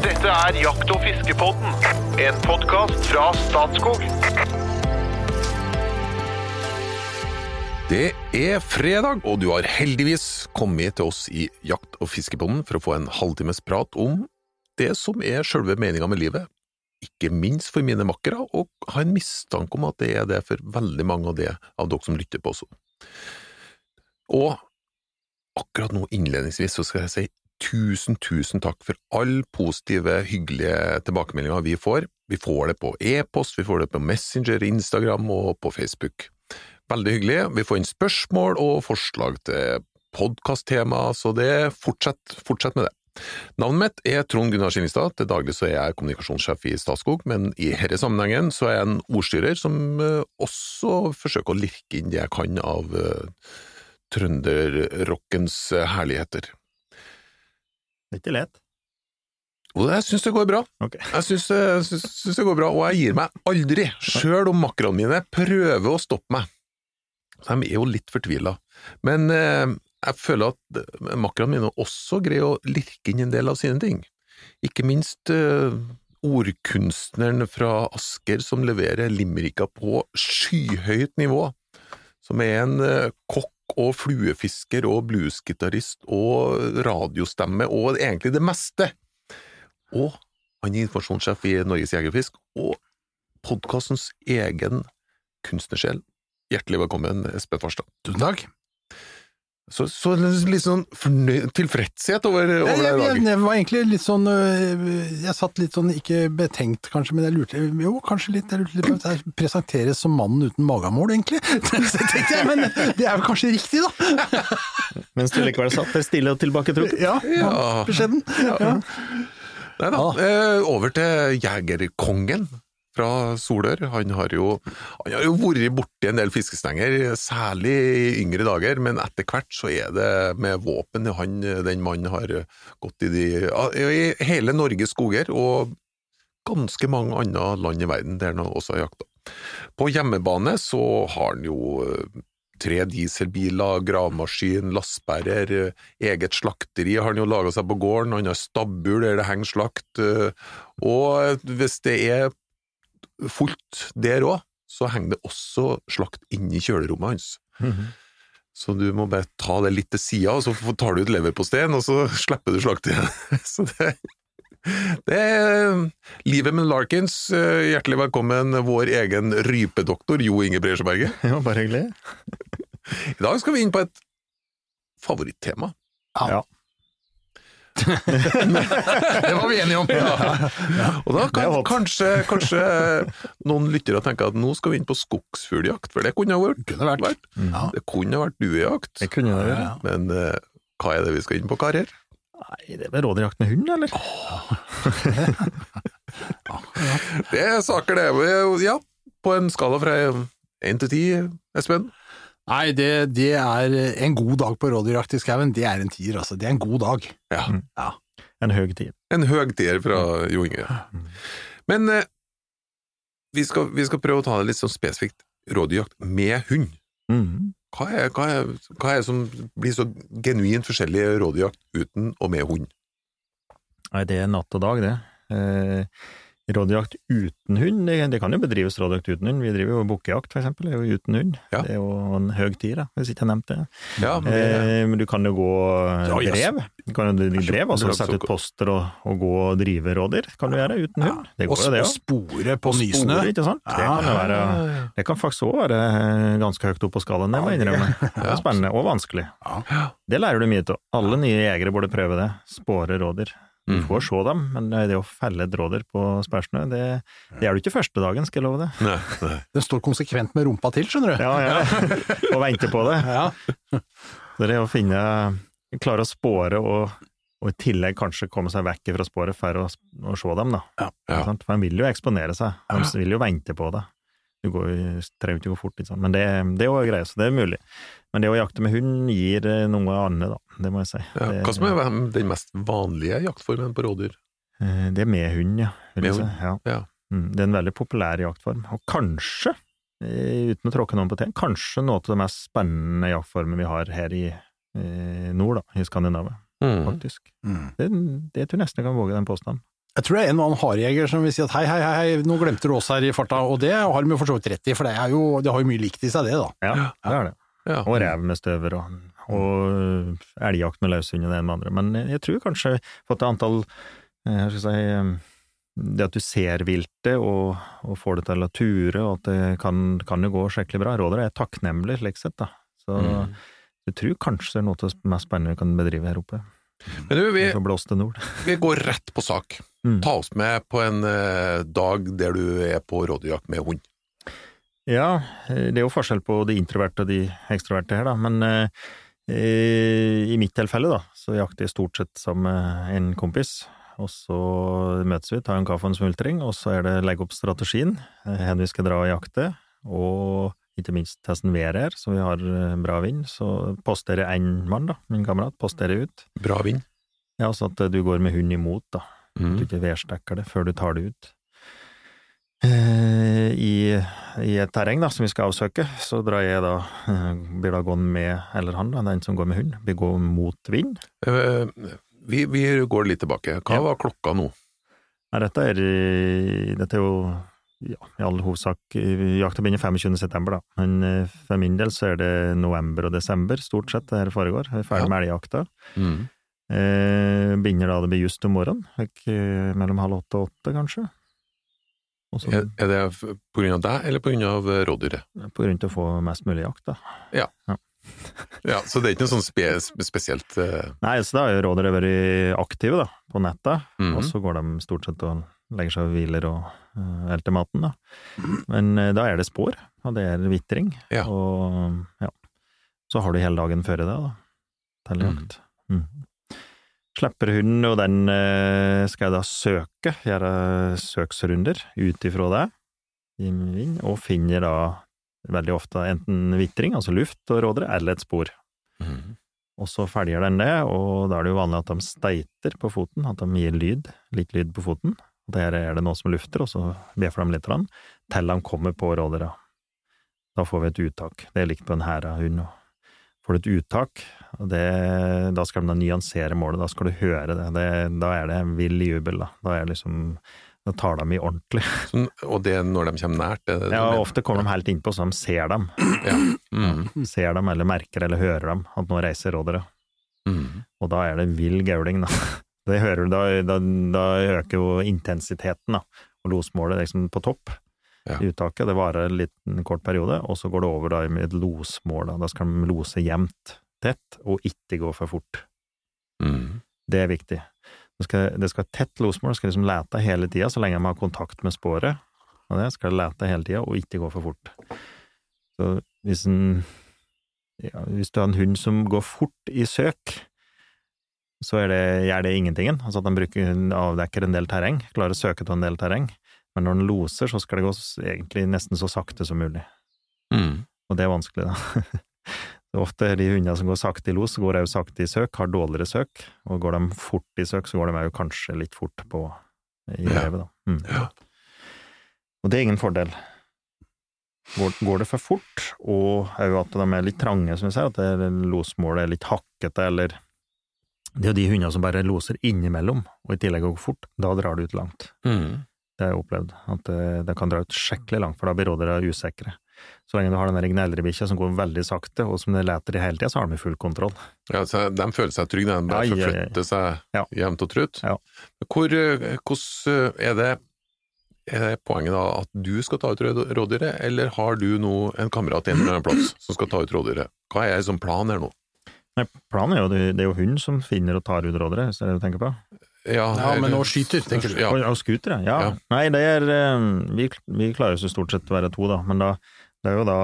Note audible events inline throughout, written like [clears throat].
Dette er Jakt- og fiskepodden, en podkast fra Statskog. Det er fredag, og du har heldigvis kommet til oss i Jakt- og fiskepodden for å få en halvtimes prat om det som er selve meninga med livet. Ikke minst for mine makkere, og har en mistanke om at det er det for veldig mange av, det, av dere som lytter på også. Og akkurat nå innledningsvis så skal jeg si tusen, tusen takk for alle positive, hyggelige tilbakemeldinger vi får. Vi får det på e-post, vi får det på Messenger, Instagram og på Facebook. Veldig hyggelig. Vi får inn spørsmål og forslag til podkasttema, så det fortsett, fortsett med det. Navnet mitt er Trond Gunnar Skillingstad, til daglig så er jeg kommunikasjonssjef i Statskog, men i denne sammenhengen så er jeg en ordstyrer som eh, også forsøker å lirke inn det jeg kan av uh, trønderrockens eh, herligheter. Det er ikke lett. Jo, jeg syns det går bra. Okay. Jeg syns, det går bra, og jeg gir meg aldri, sjøl om makkerne mine prøver å stoppe meg. Så de er jo litt fortvila. Men eh, jeg føler at eh, makkerne mine også greier å lirke inn en del av sine ting. Ikke minst eh, ordkunstneren fra Asker som leverer limerika på skyhøyt nivå. Som er en eh, kokk og fluefisker og bluesgitarist og radiostemme og egentlig det meste. Og han er informasjonssjef i Norges Jegerfisk, og podkastens egen kunstnersjel. Hjertelig velkommen, Espen Farstad. Tusen takk. Så, så litt sånn tilfredshet over, over Jeg, det jeg, jeg var egentlig litt sånn øh, Jeg satt litt sånn, ikke betenkt kanskje, men jeg lurte Jo, kanskje litt. Jeg lurte litt på at jeg presenteres som mannen uten magamål, egentlig. [laughs] Så tenkte jeg, men det er vel kanskje riktig, da? [laughs] Mens du likevel satt der stille og tilbaketrukket. Ja, Ja. beskjeden. Ja. Nei da, Ah. eh, over til jegerkongen fra Solør. Han har jo, han har jo vært borti en del fiskestenger, særlig i yngre dager, men etter hvert så er det med våpen han, den mannen har gått i de i hele Norges skoger, og ganske mange andre land i verden der han også har jakta. På hjemmebane så har han jo eh, tre dieselbiler, gravemaskin, lastebærer, eh, eget slakteri har han jo laga seg på gården, han har stabbur der det henger slakt, eh, og hvis det er fullt der òg, så henger det også slakt inni kjølerommet hans. Mhm. Så du må bare ta det litt til sida, og så tar du ut leverposteien, og så [laughs] slipper du slaktet igjen. [laughs] Så det, det er livet med Larkins. Eh, Hjertelig velkommen, vår egen rypedoktor Jo Inge Bresjeberget. [laughs] Ja, bare hyggelig. I dag skal vi inn på et favorittema. Ja. [laughs] Det var vi enige om. Og da kan kanskje, kanskje noen lyttere tenke at nå skal vi inn på skogsfugljakt, for det kunne ha vært. Kunne vært. Ja. Det kunne ha vært duejakt, Det kunne det. Ja. men uh, hva er det vi skal inn på, karer? Nei, det er vel rådyrjakt med hund, eller? [laughs] Det er saker, det. Ja, på en skala fra én til ti, Espen? Nei, det, det er en god dag på rådyrjakt i skauen. Det er en tier, altså. Det er en god dag. Ja. Ja. En høg tid. En høg tier fra Jo Inge. Men eh, vi, skal, vi skal prøve å ta det litt sånn spesifikt. Rådyrjakt med hund. Mm. Hva er, hva, er, hva er det som blir så genuint forskjellig rådyrjakt uten og med hund? Nei, det er natt og dag, det. Eh, rådyrjakt uten hund, det, det kan jo bedrives rådyrjakt uten hund. Vi driver jo bukkejakt, for eksempel, det er jo uten hund. Ja. Det er jo en høg tid, da, hvis ikke jeg nevnte det. Ja, men Eh, men du kan jo gå Ja, drev. Du kan jo drev, altså sette ut poster og, og gå og drive rådyr. Kan du gjøre uten hund. Det går jo, det og spore på nysnø. Spore, ikke sant? Det kan jo være Det kan faktisk òg være ganske høyt opp på skalaen, det må jeg innrømme. Det er spennende og vanskelig. Ja. Det lærer du mye av. Alle nye jegere burde prøve det. Spåre rådyr. Du Mm. får se dem, men det å felle dråder på sperrsnø, det, det er du ikke første dagen, skal jeg love det. nei, nei. [laughs] Den står konsekvent med rumpa til, skjønner du. Ja, ja. [laughs] [laughs] Og vente på det. Ja. Så det å finne Klare å spåre og, og i tillegg kanskje komme seg vekk fra sporet for å, å se dem, da. Ja. Ja. For de vil jo eksponere seg, de vil jo vente på det. Du går, trenger ikke gå fort, ikke sant? men det, det er jo greia, så det er mulig. Men det å jakte med hund gir eh, noe annet, da. Det må jeg si. Ja, Det- hva som er den mest vanlige jaktformen på rådyr? Eh, Det er med hund, ja. Vil Med si. hund, Ja. ja. Mm, det er en veldig populær jaktform. Og kanskje, eh, uten å tråkke noen på tærne, kanskje noe av det mest spennende jaktformen vi har her i eh, nord, da, i Skandinavia, Mm. faktisk. Mm. Det, det tror jeg nesten jeg kan våge den påstanden. Jeg tror det er en og annen harejeger som vil si at hei, hei, hei, nå glemte du oss her i farta, og det har de jo for så vidt rett i, for det, er jo, det har jo mye likt i seg det, da. Ja, det er det. Ja. Og rev med støver, og, og elgjakt med løshund og det ene med andre. Men jeg tror kanskje for at det antall jeg skal si, eh, det at du ser viltet og, og får det til å ture, og at det kan, kan jo gå skikkelig bra. Rådere er takknemlig slik sett, da. Så Mm. jeg tror kanskje det er noe av det mest spennende vi kan bedrive her oppe. Men du, vi, vi [laughs] går rett på sak. Mm. Ta oss med på en eh, dag der du er på rådyrjakt med hund. Ja, eh, det er jo forskjell på de introverte og de ekstroverte her, da, men eh, eh, i mitt tilfelle, da, så jakter jeg stort sett sammen med en kompis. Og så møtes vi, tar en kaffe og en smultring, og så er det legge opp strategien, eh, hvor vi skal dra og jakte, og ikke minst testen været her, så vi har eh, bra vind. Så posterer én mann, da, min kamerat, posterer ut. Bra vind. Ja, så at du går med hund imot, da. At du Mm. ikke værstekker det før du tar det ut. Eh, I, I et terreng da, som vi skal avsøke, så drar jeg da, eh, blir da gående med, eller han da, den som går med hund, blir går mot vind. Eh, vi, vi går litt tilbake. Hva Ja. var klokka nå? Nei, dette er, dette er jo ja, i all hovedsak Jakta begynner 25. september, da, men for min del så er det november og desember stort sett det her foregår. Jeg er ferdig Ja. med elgjakta. Mm. Eh, begynner da det blir just om morgenen, mellom halv åtte og åtte, kanskje. Og så Er, er det pga. på grunn av deg, eller av eh, rådyret? til å få mest mulig jakt, da. [laughs] Ja, Så det er ikke noe sånn spe, spesielt uh... Nei, så da har jo rådyret vært aktive, da, på nettet. Mhm. Og så går de stort sett og legger seg og hviler og uh, elter maten, da. Men uh, da er det spor, og det er vitring. Ja. Og ja. Så har du hele dagen før det, da, til Mhm. jakt. Mm. Slipper hunden, og den eh, skal jeg da søke, gjøre søksrunder ut ifra det, og finner da veldig ofte enten vitring, altså luft og rådere, eller et spor. mm. Og så følger den det, og da er det jo vanlig at de steiter på foten, at de gir lyd, litt lyd på foten. Der er det noe som lufter, og så bjeffer de litt, til de kommer på rådere. Da får vi et uttak. Det er likt på en hæra hund. Får du et uttak, og det, da skal de nyansere målet, da skal du høre det. det da er det vill jubel, da. Da er liksom da tar de i ordentlig. [laughs] Så, Og det er når de kommer nært? Er det det Ja, ofte kommer de helt innpå, så de ser dem. [clears throat] Ja. Mm. Ser dem, eller merker eller hører dem, at nå reiser rådere Mm. Og da er det vill gauling, da. [laughs] Det hører du, da, da, da øker jo intensiteten, da, og losmålet liksom på topp. Ja. i Uttaket, det varer en liten kort periode, og så går det over da med et losmål, da. Da skal de lose jevnt, tett, og ikke gå for fort. Mm. Det er viktig. Det skal, det skal tett losmål, det skal liksom lete hele tida, så lenge man har kontakt med sporet. Og det skal lete hele tida, og ikke gå for fort. Så hvis en ja, Hvis du har en hund som går fort i søk, så er det, gjør det ingentingen. Altså at den bruker, avdekker en del terreng, klarer å søke til en del terreng. Men når den loser, så skal det gå egentlig nesten så sakte som mulig. Mm. Og det er vanskelig, da. [laughs] Ofte er de hundene som går sakte i los, går òg sakte i søk, har dårligere søk. Og går de fort i søk, så går de òg kanskje litt fort på i Ja. revet, da. Mm. Ja. Og det er ingen fordel. Går, går det for fort, og òg at de er litt trange, som vi sier, at losmålet er litt hakkete, eller Det er jo de hundene som bare loser innimellom, og i tillegg går fort, da drar det ut langt. Mm. Det har jeg opplevd, at det, det kan dra ut skikkelig langt, for da blir rådere usikre. Så lenge du har den gneldrebikkja som går veldig sakte, og som leter i hele tida, så har de full kontroll. Ja, så de føler seg trygge, de bare forflytter seg Ja. jevnt og trutt. Ja. Hvor, eh, hvordan eh, er det er det poenget da at du skal ta ut rå- rådyret, eller har du nå en kamerat en eller annen plass som skal ta ut rådyret? Hva er liksom planen her nå? Nei, planen er jo, det, er jo hun som finner og tar ut rådere, hvis det er det du tenker på? Ja, Ja, men eller- nå skyter, tenker du. Ja. Og, og skuter, ja. Ja. Nei, det er eh, vi, vi klarer oss jo stort sett å være to, da, men da det er jo da,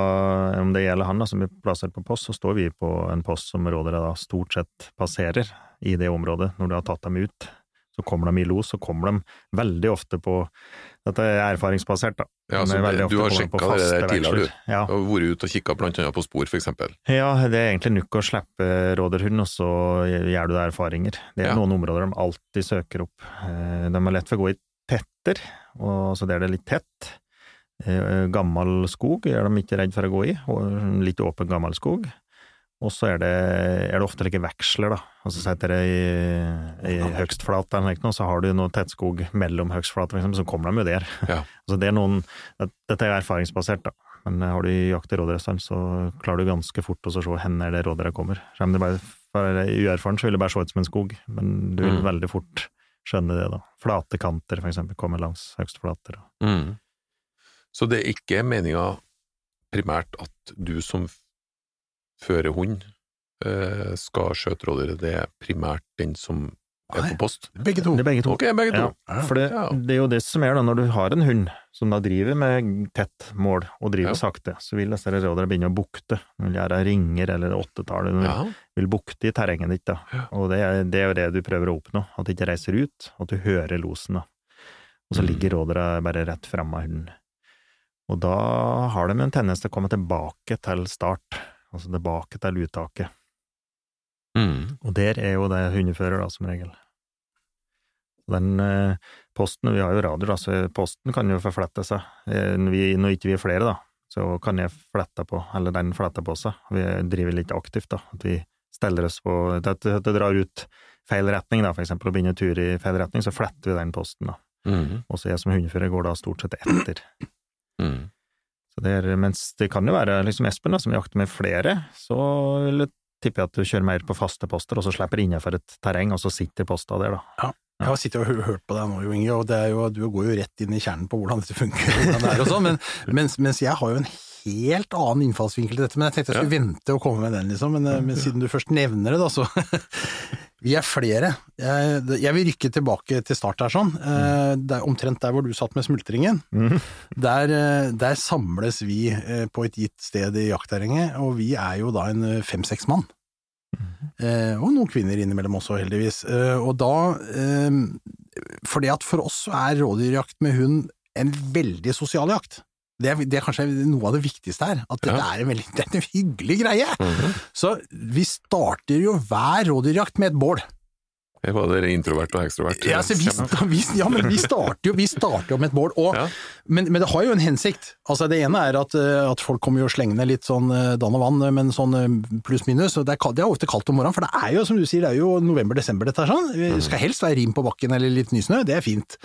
om det gjelder han da, som er plassert på post, så står vi på en post som rådere da stort sett passerer i det området. Når du har tatt dem ut, så kommer de i los, så kommer de veldig ofte på Dette er erfaringsbasert, da. Ja, så det- du har sjekka det der tidligere, du. Ja. Og vært ute og kikka blant annet på spor, for eksempel. Ja, det er egentlig nok å slippe råderhund, og så gjør du deg erfaringer. Det er Ja. noen områder de alltid søker opp. Eh, De er lett for å gå i tetter, og så der det er litt tett. Eh, Gammel skog er de ikke redd for å gå i, litt åpen gammel skog. Og så er det, er det ofte like veksler, da. Og så setter det i, i høgstflat eller noe, så har du noe tettskog mellom høgstflat, for eksempel, så kommer de jo der. Ja. [laughs] Altså det er noen, dette er erfaringsbasert, da. Men har du jakt i rådyrstand, så klarer du ganske fort å se hvor det rådyra kommer. Kommer du bare for uerfaren, så vil det bare se ut som en skog, men du vil Mm. veldig fort skjønne det, da. Flate kanter, for eksempel, kommer langs høgstflater. Mm. Så det er ikke meninga primært at du som fører hund eh, skal skjøte rådyret, det er primært den som er på post? Begge to. Det er begge to. Okay, begge to. Ja, for det, det er jo det som er da, når du har en hund som da driver med tett mål, og driver Ja. sakte, så vil disse rådyrene begynne å bukte. De vil gjøre ringer eller åttetall, de vil, Ja. vil bukte i terrenget ditt, da. Ja. Og det er, det er jo det du prøver å oppnå, at de ikke reiser ut, at du hører losen, da. Og så Mm. ligger rådyra bare rett framme av hunden. Og da har de en tendens til å komme tilbake til start, altså tilbake til uttaket. Mm. Og der er jo det hundefører, da, som regel. Den eh, posten, vi har jo radio, da, så posten kan jo forflette seg. Eh, vi, når ikke vi er flere, da, så kan jeg flette på, eller den fletter på seg. Vi driver litt aktivt, da, at vi steller oss på at det drar ut feil retning, da, for eksempel, og begynner tur i feil retning, så fletter vi den posten, da. Mm. Og så jeg som hundefører går da stort sett etter. Mm. Så det er, mens det kan jo være liksom Espen, da, som jakter med flere, så vil jeg tippe at du kjører mer på faste poster, og så slipper innenfor et terreng, og så sitter posta der, da. Jeg har sittet og hørt på deg nå, Jo Inge, og det er jo, du går jo rett inn i kjernen på hvordan dette funker, hvordan det er [laughs] og sånn, men, mens, mens jeg har jo en helt annen innfallsvinkel til dette, men jeg tenkte jeg skulle vente og komme med den, liksom, men, eh, men siden du først nevner det, da, så [laughs] Vi er flere. Jeg, jeg vil rykke tilbake til start her, sånn. Eh, Det er omtrent der hvor du satt med smultringen. Mhm. Der, eh, der samles vi på et gitt sted i jaktterrenget, og vi er jo da en fem-seks mann. Eh, og noen kvinner innimellom også, heldigvis. Og da for Fordi at for oss er rådyrjakt med hund en veldig sosial jakt. Det er, det er kanskje noe av det viktigste her, at dette Ja. er en veldig [laughs] det er en hyggelig greie. Mhm. Så vi starter jo hver rådyrjakt med et bål. Dere introvert og ekstrovert. Ja, altså, vi, [laughs] vi, ja, men vi starter jo, vi starter jo med et bål, og, Ja. men, men det har jo en hensikt. Altså, det ene er at, eh, at folk kommer jo slengende litt sånn eh, dann og vann, eh, men sånn pluss-minus. Det det er ofte kaldt om morgenen, for det er jo, som du sier, det er jo november-desember dette er sånn. Det skal helst være rim på bakken eller litt nysnø, det er fint.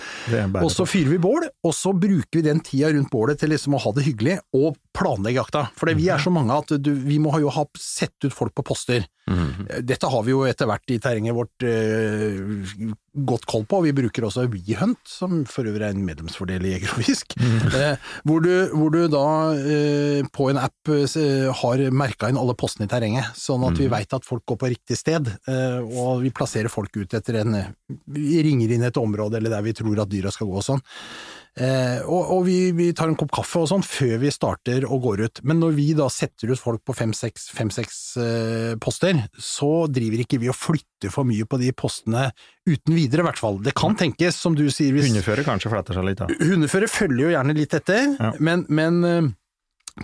Og så fyrer vi bål, og så bruker vi den tida rundt bålet til liksom å ha det hyggelig, og planlegge jakta. For vi er så mange at du, vi må jo ha sett ut folk på poster. Mhm. Dette har vi jo etter hvert i terrenget vårt godt koll på, og vi bruker også WeHunt, som for øvrig er en medlemsfordel i Jeger og Fisk, [laughs] eh, hvor, du, hvor du da eh, på en app eh, har merka inn alle postene i terrenget, sånn at vi veit at folk går på riktig sted, eh, og vi plasserer folk ut etter en Vi ringer inn et område eller der vi tror at dyra skal gå og sånn. Eh, og og vi, vi tar en kopp kaffe og sånn før vi starter og går ut. Men når vi da setter ut folk på fem-seks eh, poster, så driver ikke vi og flytter for mye på de postene uten videre, i hvert fall. Det kan tenkes, som du sier, hvis Hundefører kanskje fletter seg litt, da. Hundefører følger jo gjerne litt etter, Ja. men, men eh,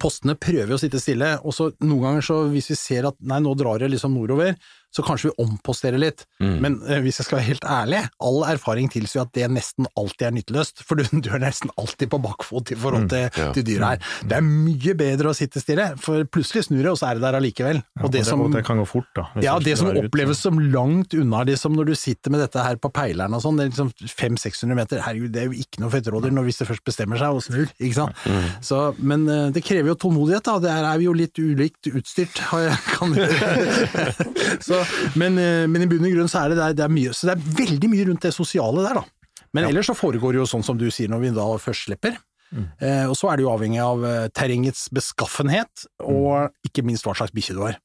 postene prøver å sitte stille, og så noen ganger så hvis vi ser at nei, nå drar det liksom nordover, så kanskje vi omposterer litt. Mm. Men eh, hvis jeg skal være helt ærlig, all erfaring tilsier at det nesten alltid er nytteløst, for du, [laughs] du er nesten alltid på bakfot i forhold til, ja. til dyra her. Det er mye bedre å sitte stille, for plutselig snur det, og så er det der allikevel. Ja, og det som, det kan gå fort, da. ja, det som ut, oppleves som langt unna, liksom når du sitter med dette her på peileren og sånn, det er liksom 500-600 meter, herregud, det er jo ikke noe for når hvis det først bestemmer seg og snur, ikke sant? Så, men eh, det krever jo tålmodighet, da, der er vi jo litt ulikt utstyrt, har jeg, kan [laughs] [laughs] så, men, eh, men i bunn og grunn så er det, der, det er mye, så det er veldig mye rundt det sosiale der, da. Men ellers så foregår det jo sånn som du sier når vi da først slipper. Eh, og så er det jo avhengig av eh, terrengets beskaffenhet, og ikke minst hva slags bikkje du har.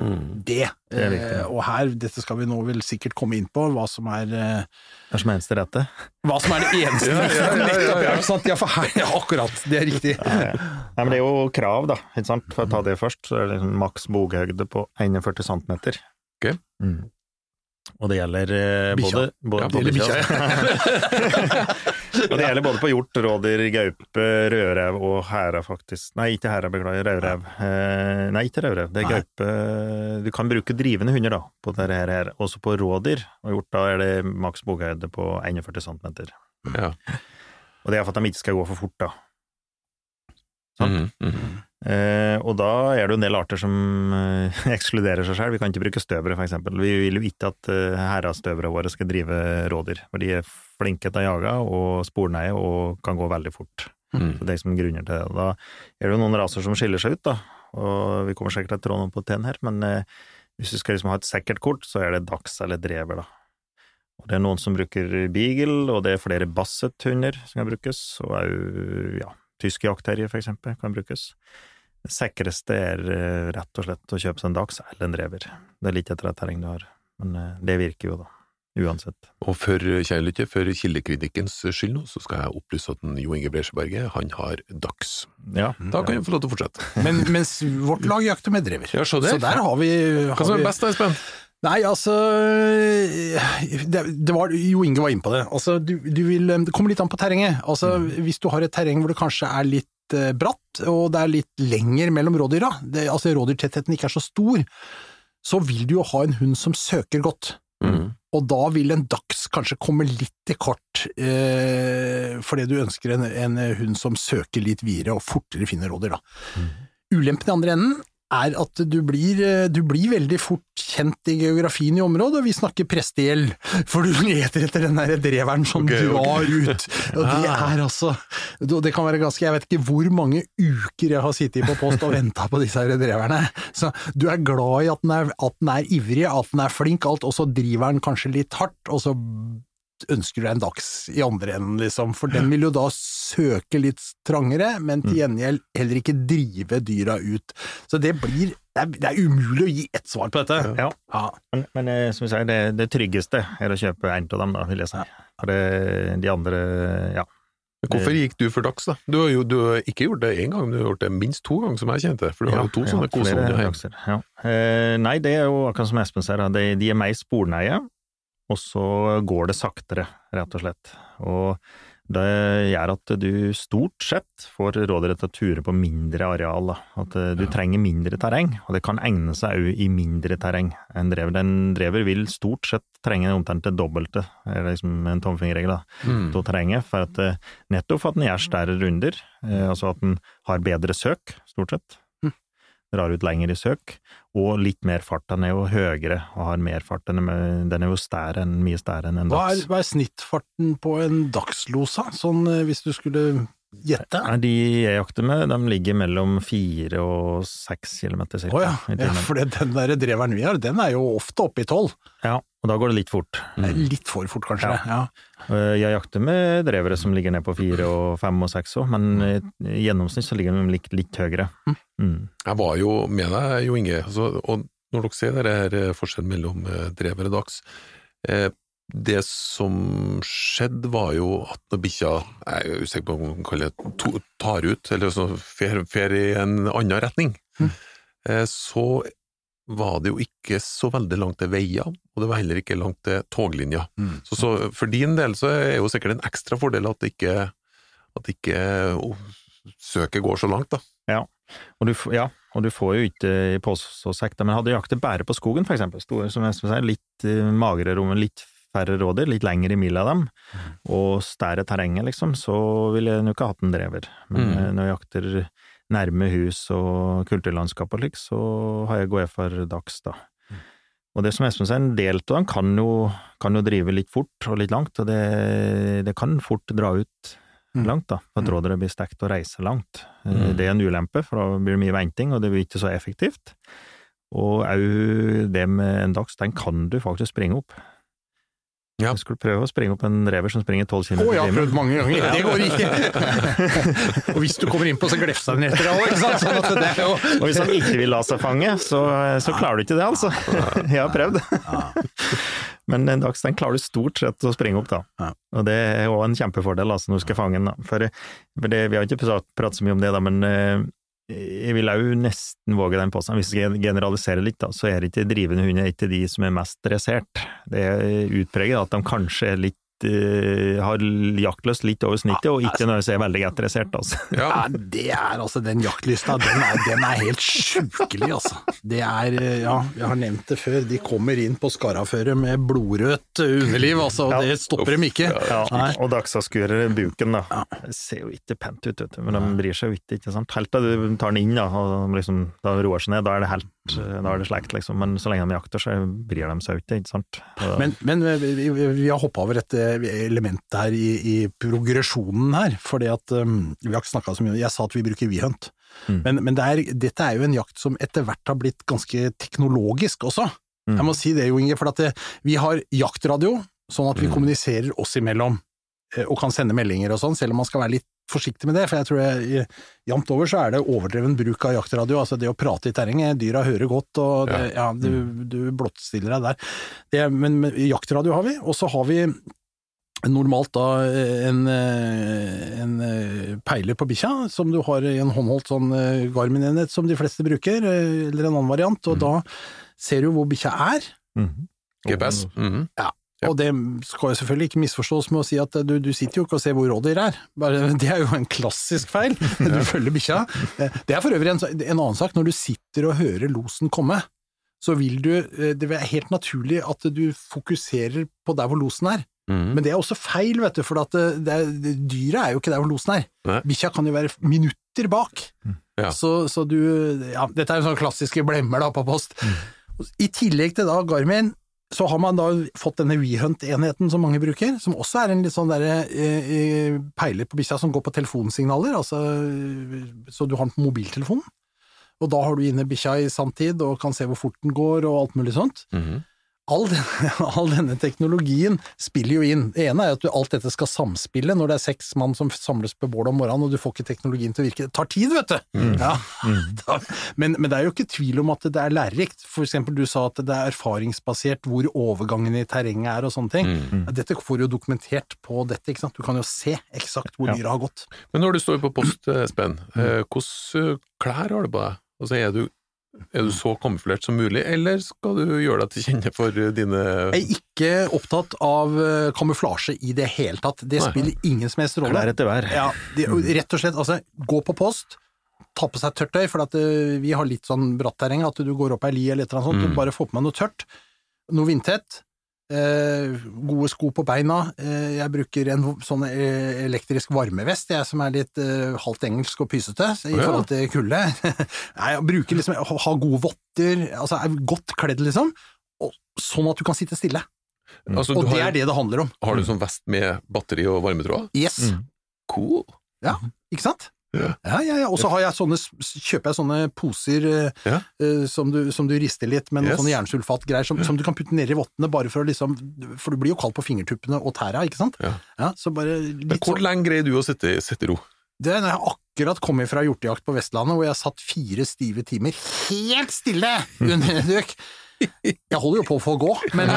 Mm. Det, det eh, og her, dette skal vi nå vel sikkert komme inn på, hva som er eh, Det er eneste rette. hva som er det eneste [laughs] Ja, ja, ja, ja, Nettopp, ja. ja, ja, for her, ja, akkurat, det er riktig. Nei, men det er jo krav, da. For å ta det først, så er det liksom maks boghøyde på 41 cm. Ok. Mm. Og det gjelder eh, både, både Ja, bikkja. [laughs] Og det gjelder både på hjort, rådyr, gaupe, rødrev og hæra, faktisk. Nei, ikke hæra, beklager, rødrev. Eh, nei, ikke rødrev, det er Nei. gaupe Du kan bruke drivende hunder, da, på dette her. Også på rådyr og hjort, da er det maks boghøyde på 41 cm. Ja. Og det er for at de ikke skal gå for fort, da. Sant? Mm mhm. Eh, og da er det jo en del arter som eh, [laughs] ekskluderer seg selv. Vi kan ikke bruke støvere, eksempel. Vi vil jo ikke at eh, herrestøvere våre skal drive rådyr, for de er flinke til å jage og sporneie og kan gå veldig fort. Mm. Så det er som grunner til det. Da er det jo noen raser som skiller seg ut, da. Og vi kommer sikkert til å trå noen på tenn her, men eh, hvis du skal liksom ha et sikkert kort, så er det dags eller drever, da. Og det er noen som bruker beagle, og det er flere basset-hunder som kan brukes, og òg ja, tyske jaktterrier, for eksempel, kan brukes. Sikreste er eh, rett og slett å kjøpe seg en dags eller en drever. Det er litt etter et terreng du har, men eh, det virker jo, da. Uansett. Og for, kjærlighet, for kildekritikkens skyld nå, så skal jeg opplyse at Jo Inge Bresjeberget, han har dags. Ja. Da kan vi få lov til å fortsette. [laughs] Men, mens vårt lag jakter med drever. Ja, så. Så der har vi, Hva som er best da, Espen? Nei, altså det, det var, Jo Inge var inne på det. Altså, du, du vil, det kommer litt an på terrenget. Altså, Hvis du har et terreng hvor det kanskje er litt eh, bratt, og det er litt lenger mellom rådyra, det, altså rådyrtettheten ikke er så stor, så vil du jo ha en hund som søker godt. Mm. Og da vil en dags kanskje komme litt til kort, eh, fordi du ønsker en, en hund som søker litt videre og fortere finner rådyr. Da. Ulempen i andre enden er at du blir, eh, du blir veldig fort kjent i geografien i området, og vi snakker prestegjeld, for du [laughs] leter etter den der dreveren som okay, drar okay. ut. Og det Ah. er altså Det kan være ganske Jeg vet ikke hvor mange uker jeg har sittet på post og venta på disse her dreverne. Så du er glad i at den er, at den er ivrig, at den er flink, alt, og så driver den kanskje litt hardt, og så ønsker du deg en dags i andre enden, liksom, for den vil jo da søke litt trangere, men til gjengjeld heller ikke drive dyra ut. Så det blir Det er, det er umulig å gi ett svar på dette. Ja. Ja. Men, men eh, som vi sier, det, det tryggeste er å kjøpe en av dem, da, vil jeg si. For det, de andre, ja. Hvorfor gikk du for dags, da? Du har jo du har ikke gjort det én gang, du har gjort det minst to ganger, som jeg kjente. For du har jo to sånne flere kosehunder hjemme. Ja. Eh, nei, det er jo akkurat som Espen sier, de, de er mer sporneie, og så går det saktere, rett og slett. Og det gjør at du stort sett får råderett til å ture på mindre areal, da. At du du trenger mindre terreng, og det kan egne seg òg i mindre terreng En drever. en drever vil stort sett trenge omtrent det dobbelte, er liksom en tomfingerregel, da Mm. til terrenget, for at eh, nettopp for at den gjør større runder, eh, altså at den har bedre søk, stort sett. Drar ut lenger i søk, og litt mer fart. Den er jo høyere og har mer fart. Den er, den er jo stær enn, mye stærere enn en Hva, er, dags. hva er snittfarten på en dagslosa, sånn eh, hvis du skulle gjette? Nei, De jeg jakter med, de ligger mellom fire og seks kilometer Å cirka. ja. i ja, for den der dreveren vi har, den er jo ofte oppe i tolv. ja, og da går det litt fort. Litt for fort, kanskje. Ja. Ja. Eh, Jeg jakter med drevere som ligger ned på fire og fem og seks òg, men eh, i gjennomsnitt så ligger de litt, litt høyere. Mm. Jeg var jo med deg, Jo Inge, altså, og når dere ser det her eh, forskjellen mellom drevere drever og dags eh, Det som skjedde, var jo at når bikkja Jeg er usikker på om man kaller det tar ut, eller så fer, i en annen retning, mm. så var det jo ikke så veldig langt til veier, og det var heller ikke langt til toglinja. Mm. Så, så for din del så er jo sikkert en ekstra fordel at ikke, at ikke oh, søket går så langt, da. Og du, ja, og du får jo ikke i pose og sekk, men hadde jaktet bare på skogen, for eksempel, Stod, som Espen sier, litt magrere magre rom, litt færre rådyr, litt lengre mil av dem, og større terrenget, liksom, så ville jeg nok ikke hatt en drever. Men Mm. eh, når jeg jakter nærme hus og kulturlandskap og slik, så har jeg gått for dags, da. Og det som Espen sier, en del av dem kan jo, kan jo drive litt fort og litt langt, og det, det kan fort dra ut Mm. langt, da, for at rådyret blir stekt og reiser langt. Eh, Mm. Det er en ulempe, for da blir det mye venting, og det blir ikke så effektivt. Og òg det med en dags, den kan du faktisk springe opp. Ja. Jeg skulle prøve å springe opp en rever som springer 12 km Å, jeg har prøvd mange ganger, det går ikke! [laughs] og hvis du kommer innpå, så glefser han etter deg òg, ikke sant? Sånn at det er jo Og hvis han ikke vil la seg fange, så, så klarer du ikke det, altså. Jeg har prøvd. Men en dag, så klarer du stort sett å springe opp, da. Og det er jo en kjempefordel altså, når du skal fange den. For, for det, vi har ikke pratet, pratet så mye om det, da, men eh, jeg vil òg nesten våge den påstanden. Hvis jeg generaliserer litt, da, så er ikke drivende hunder ikke de som er mest dressert. Det er utpreget at de kanskje er litt har jaktlyst litt over snittet, og ikke når jeg er veldig interessert, altså. Ja. [laughs] Ja, det er altså den jaktlysta, den er, den er helt sjukelig, altså. Det er, ja, jeg har nevnt det før, de kommer inn på Skaraføret med blodrødt underliv, altså, og det stopper dem ikke. Ja, og dagsavskurer buken, da. Det ser jo ikke pent ut, vet du, men de bryr seg jo ikke, ikke sant. Helt til du tar den inn, da, og liksom, da roer seg ned, da er det helt, da er det slekt, liksom. Men så lenge de jakter, så bryr de seg ikke, ikke sant. Men, men vi, vi, vi har hoppa over et eh, element her i, i progresjonen her, fordi at um, vi har ikke snakka så mye Jeg sa at vi bruker WeHunt, Mm. men, men det er, dette er jo en jakt som etter hvert har blitt ganske teknologisk også. Mm. Jeg må si det jo, Inge, for at det, vi har jaktradio, sånn at vi Mm. kommuniserer oss imellom, eh, og kan sende meldinger og sånn, selv om man skal være litt forsiktig med det, for jeg tror jeg, jamt over så er det overdreven bruk av jaktradio, altså det å prate i terrenget, dyra hører godt, og det, ja, du, du blottstiller deg der. Det, men, men jaktradio har vi, og så har vi normalt da en, eh, en eh, peiler på bikkja, som du har i en håndholdt sånn eh, Garmin-enhet som de fleste bruker, eh, eller en annen variant, og da ser du hvor bikkja er, Mm. GPS. Mhm. Ja. Og det skal jo selvfølgelig ikke misforstås med å si at du, du sitter jo ikke og ser hvor rådyr er. Bare, [laughs] det er jo en klassisk feil. [laughs] Du følger bikkja. Eh, Det er for øvrig en, en annen sak. Når du sitter og hører losen komme, så vil du eh, Det er helt naturlig at du fokuserer på der hvor losen er. Mm. Men det er også feil, vet du, for at det, det er, dyret er jo ikke der hvor losen er. Bikkja kan jo være minutter bak. Ja. Så, så du Ja, dette er jo sånne klassiske blemmer da på post. I tillegg til da Garmin, så har man da fått denne WeHunt-enheten som mange bruker, som også er en litt sånn derre eh, eh, peiler på bikkja som går på telefonsignaler, altså så du har den på mobiltelefonen. Og da har du inne bikkja i sanntid og kan se hvor fort den går og alt mulig sånt Mhm. All denne, [laughs] all denne teknologien spiller jo inn. Det ene er at du, alt dette skal samspille når det er seks mann som samles på bålet om morgenen, og du får ikke teknologien til å virke. Det tar tid, vet du! Ja. Mm. [laughs] Men, men det er jo ikke tvil om at det er lærerikt. For eksempel, du sa at det er erfaringsbasert hvor overgangen i terrenget er og sånne ting. Mm. Dette får du jo dokumentert på dette, ikke sant. Du kan jo se eksakt hvor Ja. dyra har gått. Men når du står på post, Espen, eh, hvilke klær har du på deg? Altså, er du, er du så kamuflert som mulig, eller skal du gjøre deg til kjenne for dine Jeg er ikke opptatt av eh, kamuflasje i det hele tatt. Det Nei. spiller ingen som helst rolle. Klær etter hver. Ja, de, rett og slett, altså, gå på post, ta på seg tørt tøy, for at eh, vi har litt sånn bratt terreng, at du går opp ei li eller et eller annet sånt, Mm. bare få på meg noe tørt, noe vindtett, eh, gode sko på beina, eh, jeg bruker en sånn eh, elektrisk varmevest, jeg som er litt eh, halvt engelsk og pysete i oh, ja. forhold til kulde. [laughs] Nei, jeg bruker liksom, ha, gode votter, altså er godt kledd liksom, og, sånn at du kan sitte stille. altså, Og det har, er det det handler om. har du sånn vest med batteri og varmetråd? Yes. Mm. Cool! Ikke sant? Ja. ja, ja. ja. Og så kjøper jeg sånne poser eh, Ja. uh, som, du, som du rister litt med Yes. sånne jernsulfatgreier som, som du kan putte nedi vottene bare for å liksom For du blir jo kald på fingertuppene og tæra, ikke sant? Ja. så bare Men hvor sånn. lenge greier du å sitte, sitte i ro? Det er når jeg akkurat kom fra hjortejakt på Vestlandet, hvor jeg satt fire stive timer helt stille under en duk. Jeg holder jo på for å gå, men,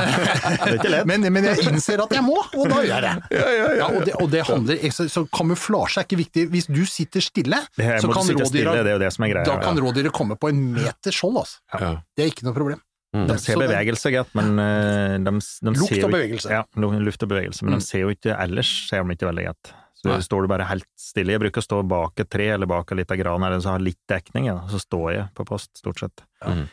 men, men jeg innser at jeg må, og da gjør jeg det. Ja, ja, Ja, og det, og det handler, så, så kamuflasje er ikke viktig. Hvis du sitter stille, så kan rådyret stille, rådyra det er jo det som er greia. Da kan rådyret komme på en meter skjold, altså. Det er ikke noe problem. Mm. De ser bevegelse, greit, men eh, de, de Lukt og bevegelse. Ja, luft og bevegelse, men Mm. de ser jo ikke ellers ser de ikke veldig greit. Så Nei. står du bare helt stille. Jeg bruker å stå bak et tre eller bak en liten gran, eller så har litt dekning, ja. så står jeg på post, stort sett. Mm.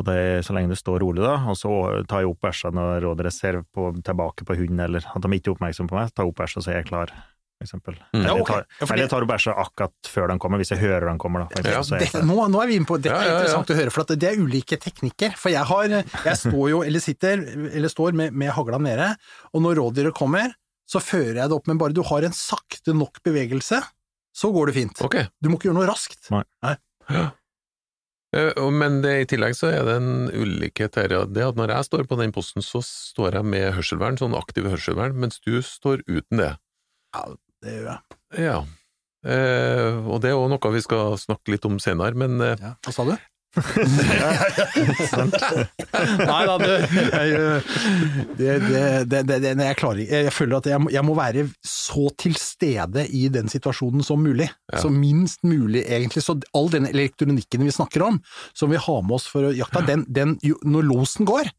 Og det så lenge du står rolig, da, og så tar jeg opp bæsja når rådere ser på, tilbake på hunden, eller at de ikke er oppmerksomme på meg, tar jeg opp bæsja så er jeg klar. Mm. Eller, tar, Ja, jeg tar opp bæsja akkurat før den kommer, hvis jeg hører den kommer, da. Eksempel, Ja, jeg klar. nå, nå er vi inne på Dette Ja, er ja, ja. interessant å høre, for at det er ulike teknikker. For jeg har Jeg står jo, eller sitter, eller står med, med hagla nede, og når rådyret kommer, så fører jeg det opp, men bare du har en sakte nok bevegelse, så går det fint. Okay. Du må ikke gjøre noe raskt. Nei. og- Men det, i tillegg så er det en ulikhet her. Det at når jeg står på den posten, så står jeg med hørselvern, sånn aktiv hørselvern, mens du står uten det. Ja, Det gjør jeg. Ja. Eh, og det er òg noe vi skal snakke litt om senere, men eh, Ja. Hva sa du? Nei da, du jeg, det, det, det, det, det Jeg klarer ikke Jeg føler at jeg, jeg må være så til stede i den situasjonen som mulig. Ja. Så minst mulig, egentlig. Så all den elektronikken vi snakker om, som vi har med oss for å jakta, den, den, når losen går,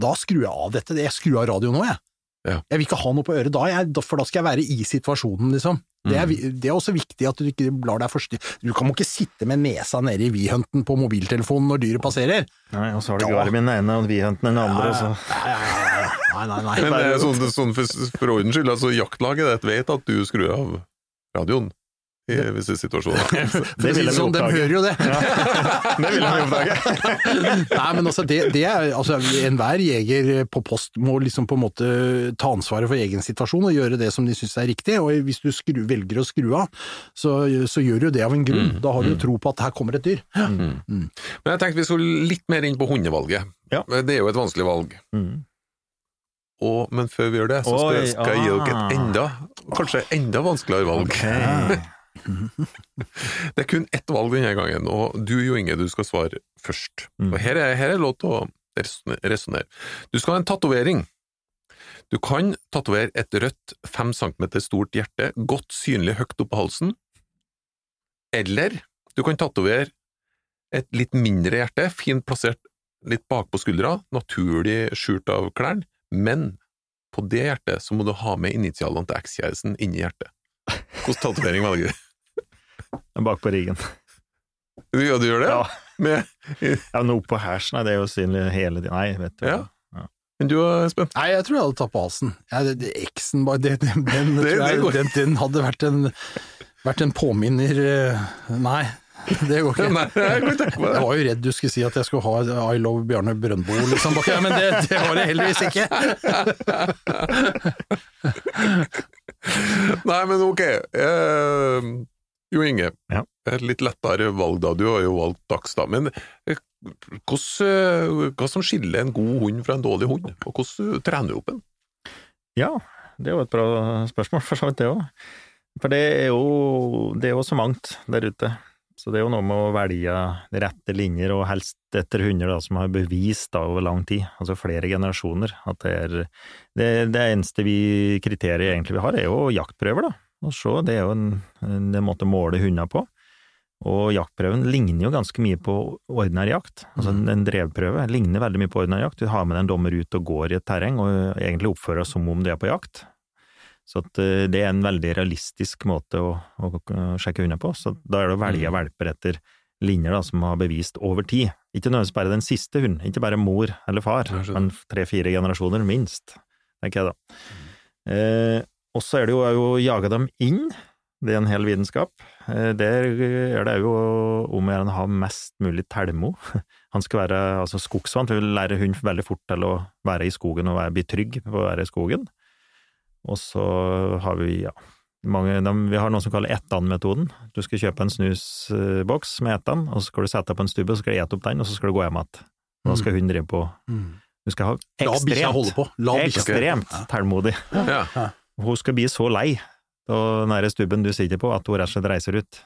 da skrur jeg av dette. Jeg skrur av radioen nå, jeg. Ja. Jeg vil ikke ha noe på øret da, jeg, for da skal jeg være i situasjonen, liksom. Det Mm. er, det er også viktig at du ikke lar deg forstyrre. Du kan må ikke sitte med nesa nede i Wehunten på mobiltelefonen når dyret passerer. Nei, og så har du. Garmin den ene og Wehunten den andre, og så Nei, nei, nei. Men eh, sånn, sånn for, for ordens skyld, altså jaktlaget ditt vet at du skrur av radioen i visse situasjoner. For Det vil de sånn, de hører jo det. [laughs] Det vil de oppdage. [laughs] Nei, men altså, det, det er, altså, enhver jeger på post må liksom på en måte ta ansvaret for egen situasjon og gjøre det som de syns er riktig, og hvis du skru, velger å skru av, så, så gjør du det av en grunn. Mm, Da har du jo tro på at her kommer et dyr. Men jeg tenkte vi skulle litt mer inn på hundevalget. Ja. Det er jo et vanskelig valg. Mm. Og, men før vi gjør det, så skal, Oi, skal jeg gi dere ah. et enda, kanskje enda vanskeligere valg. Ok. [laughs] Det er kun ett valg denne gangen, og du Jo Inge, du skal svare først. Mm. Og her er, her er lov til å resonnere. Du skal ha en tatovering. Du kan tatovere et rødt fem centimeter stort hjerte, godt synlig høyt opp på halsen, eller du kan tatovere et litt mindre hjerte, fint plassert litt bakpå skuldra, naturlig skjult av klærne, men på det hjertet så må du ha med initialene til ekskjæresten inni hjertet. Hvilken tatovering velger du? Bak på riggen. Ja, du gjør det? Ja. Med, Ja, noe oppå hersen, nei, det er jo synlig hele tiden. Nei, vet du. Ja. men du Espen? Nei, jeg tror jeg hadde tatt på halsen. Det, bare- det, den, den, [laughs] Det- tror jeg, det den, den hadde vært en, vært en påminner eh, Nei, [laughs] det går ikke. Nei, jeg Jeg var jo redd du skulle si at jeg skulle ha I love Bjarne Brøndbo, liksom, bak her, men det, det var det heldigvis ikke. [laughs] Nei, men ok. Eh, jo Inge, Ja. et litt lettere valg da. Du har jo valgt Dags, da. Men eh, hvordan, eh, hva som skiller en god hund fra en dårlig hund? Og hvordan trener du opp en? Ja, det er jo et bra spørsmål, for så vidt det òg. For det er, jo, det er jo så mangt der ute. Så det er jo noe med å velge de rette linjer, og helst etter hunder da, som har bevist da, over lang tid, altså flere generasjoner, at det er det, det eneste vi, kriteriet egentlig vi har, er jo jaktprøver, da. Og så, det er jo en, en, måte å måle hunder på. Og jaktprøven ligner jo ganske mye på ordinær jakt. Altså en drevprøve ligner veldig mye på ordinær jakt. Du har med deg en dommer ut og går i et terreng, og egentlig oppfører deg som om du er på jakt. Så eh, det er en veldig realistisk måte å, å, å sjekke hunder på. Så da er det å velge Mm. valper etter linjer da, som har bevist over tid. Ikke nødvendigvis bare den siste hunden, ikke bare mor eller far, men tre-fire generasjoner minst, tenker jeg da. Mm. Eh, og så er det jo å jage dem inn. Det er en hel vitenskap. Eh, Der er det jo om å gjøre å ha mest mulig telmo. [laughs] Han skal være altså skogsvant, vi vil lære hund veldig fort til å være i skogen og bli trygg på å være i skogen. Og så har vi, ja, mange, de, vi har noe som kaller ettan-metoden. Du skal kjøpe en snusboks med ettan, og så skal du sette deg på en stubbe, og så skal du ete opp den, og så skal du gå hjem igjen. Da skal hunden drive på Du skal ha ekstremt, på. La ekstremt tålmodig. Ja. [laughs] Hun skal bli så lei av den stubben du sitter på, at hun rett og slett reiser ut.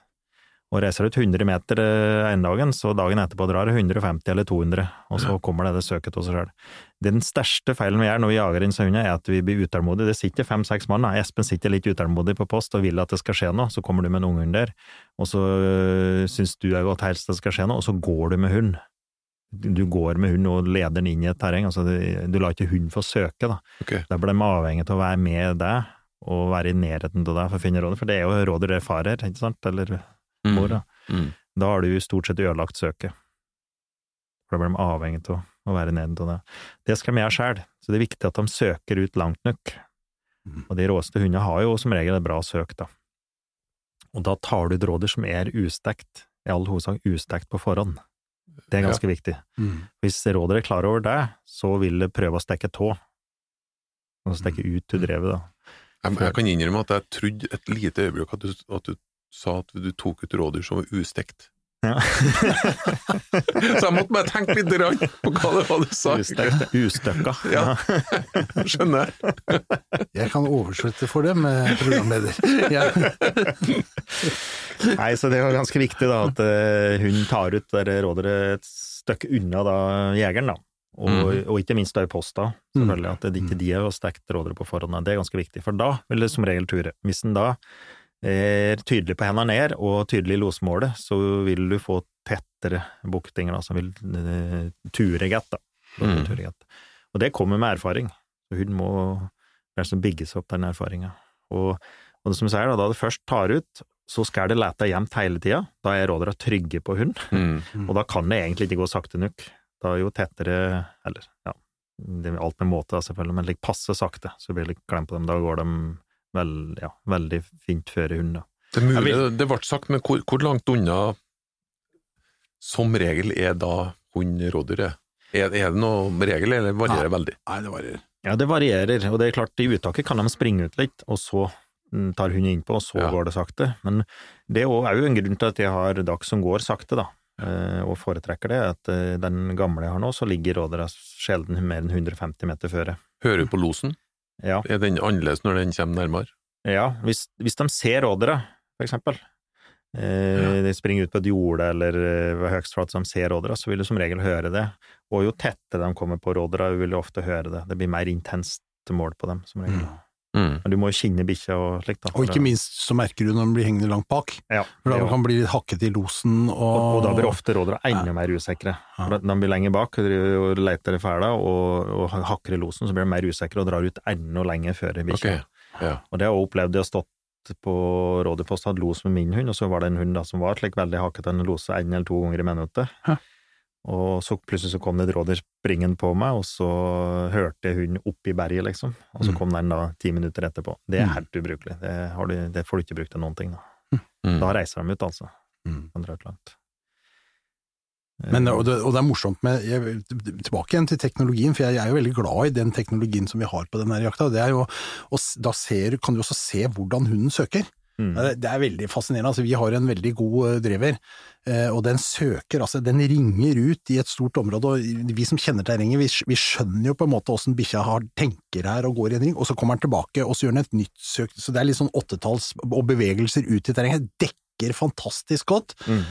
Og reiser ut 100 meter eh, ene dagen, så dagen etterpå drar hun 150 eller 200, og så kommer det det søket av seg sjøl. Den største feilen vi gjør når vi jager inn hunder, er at vi blir utålmodige. Det sitter fem-seks mann. Espen sitter litt utålmodig på post og vil at det skal skje noe, så kommer du med en unghund der, og så øh, syns du er godt helst det skal skje noe, og så går du med hund. Du går med hund og leder den inn i et terreng, altså du, du lar ikke hunden få søke, da. Okay. Blir de avhengig av å være med deg, og være i nærheten av deg for å finne rådet, for det er jo rådet det farer, ikke sant, eller mor, da. Mm. Da har du stort sett ødelagt søket. For da blir de avhengig av å være i nærheten av deg. Det skal vi gjøre sjøl, så det er viktig at de søker ut langt nok. Mm. Og de råeste hundene har jo som regel et bra søk, da. Og da tar du ut råder som er ustekt, i all hovedsak ustekt på forhånd. Det er ganske viktig. Mm. Hvis rådet er klar over det, så vil det prøve å stikke tå. Og stikke ut til drevet, da. Jeg, jeg kan innrømme at jeg trodde et lite øyeblikk at du, at du sa at du tok ut rådyr som var ustekt. Ja. [laughs] Så jeg måtte bare tenke litt rann på hva det var du sa. Ustøkka. Ja. [laughs] Skjønner jeg. Kan oversette for det med programleder. [laughs] Ja. Nei, så det jo ganske viktig da, at eh, hun tar ut det rådere et stykke unna da, jegeren, da. Og, mm. og ikke minst da i posta, selvfølgelig, at det ikke de har stekt rådere på forhånd. Det er ganske viktig, for da vil det som regel ture. Hvis en da tydelig på hendene ned, og tydelig i losmålet, så vil du få tettere buktinger, som vil uh, ture gett, da. Mm. Og det kommer med erfaring. Så hun må liksom er bygges opp den erfaringa. Og, og som jeg sier, da, da det først tar ut, så skal det lete jevnt hele tida. Da er rådyra trygge på hund, Mm. og da kan det egentlig ikke gå sakte nok. Da er jo tettere Eller, ja, det er alt med måte, selvfølgelig, men like passe sakte, så blir det klem på dem. Da går de vel, ja, veldig fint føre hund, da. Det er mulig, det ble sagt, men hvor, hvor langt unna som regel er da hund rådyr er? Er, det noe regel, eller varierer det veldig? Nei, det varierer. Ja, det varierer, og det er klart, i uttaket kan de springe ut litt, og så mm, tar hunden innpå, og så Ja. går det sakte. Men det er jo en grunn til at jeg har Dags som går sakte, da, eh, og foretrekker det. At eh, den gamle jeg har nå, så ligger rådyra sjelden mer enn 150 meter føre. Hører du på losen? Ja, Er den annerledes når den kommer nærmere? ja hvis, hvis de ser rådere, for eksempel, eh, de springer ut på et jorde eller eh, ved høgstflat som ser rådere, så vil du som regel høre det. Og jo tettere de kommer på rådere, vil du ofte høre det. Det blir mer intenst mål på dem, som regel. Mm. Men du må jo kinne bikkja og slikt, da. Og ikke minst så merker du når den blir hengende langt bak. Ja, For da kan den bli litt hakket i losen, og, og, og da blir ofte rådere enda mer usikre. Ja. De blir lenger bak og leter i fæla og, og hakker i losen, så blir de mer usikre og drar ut enda lenger før bikkja. Ok, ja. Og det har jeg opplevd. Jeg har stått på Rådepost og hatt los med min hund, og så var det en hund da som var slik veldig hakkete, den lose en eller to ganger i minuttet. Og så plutselig så kom det et rådyr springende på meg, og så hørte jeg hunden opp i berget, liksom. Og så Mm. kom den da ti minutter etterpå. Det er Mm. helt ubrukelig. Det, har du, det får du ikke brukt til noen ting, da. Mm. Da reiser de ut, altså. Mm. Kan dra ut langt. Men, og, det, og det er morsomt med jeg, Tilbake igjen til teknologien, for jeg er jo veldig glad i den teknologien som vi har på denne jakta. Det er jo, og da ser, kan du også se hvordan hunden søker. Mm. Det, er veldig fascinerende. Altså, vi har en veldig god driver, drever, eh, og den søker, altså den ringer ut i et stort område. og Vi som kjenner terrenget, vi, vi skjønner jo på en måte åssen bikkja tenker her og går i en ring, og så kommer den tilbake og så gjør den et nytt søk. Så det er litt sånn åttetalls og bevegelser ut i terrenget. Dekker fantastisk godt. Mm.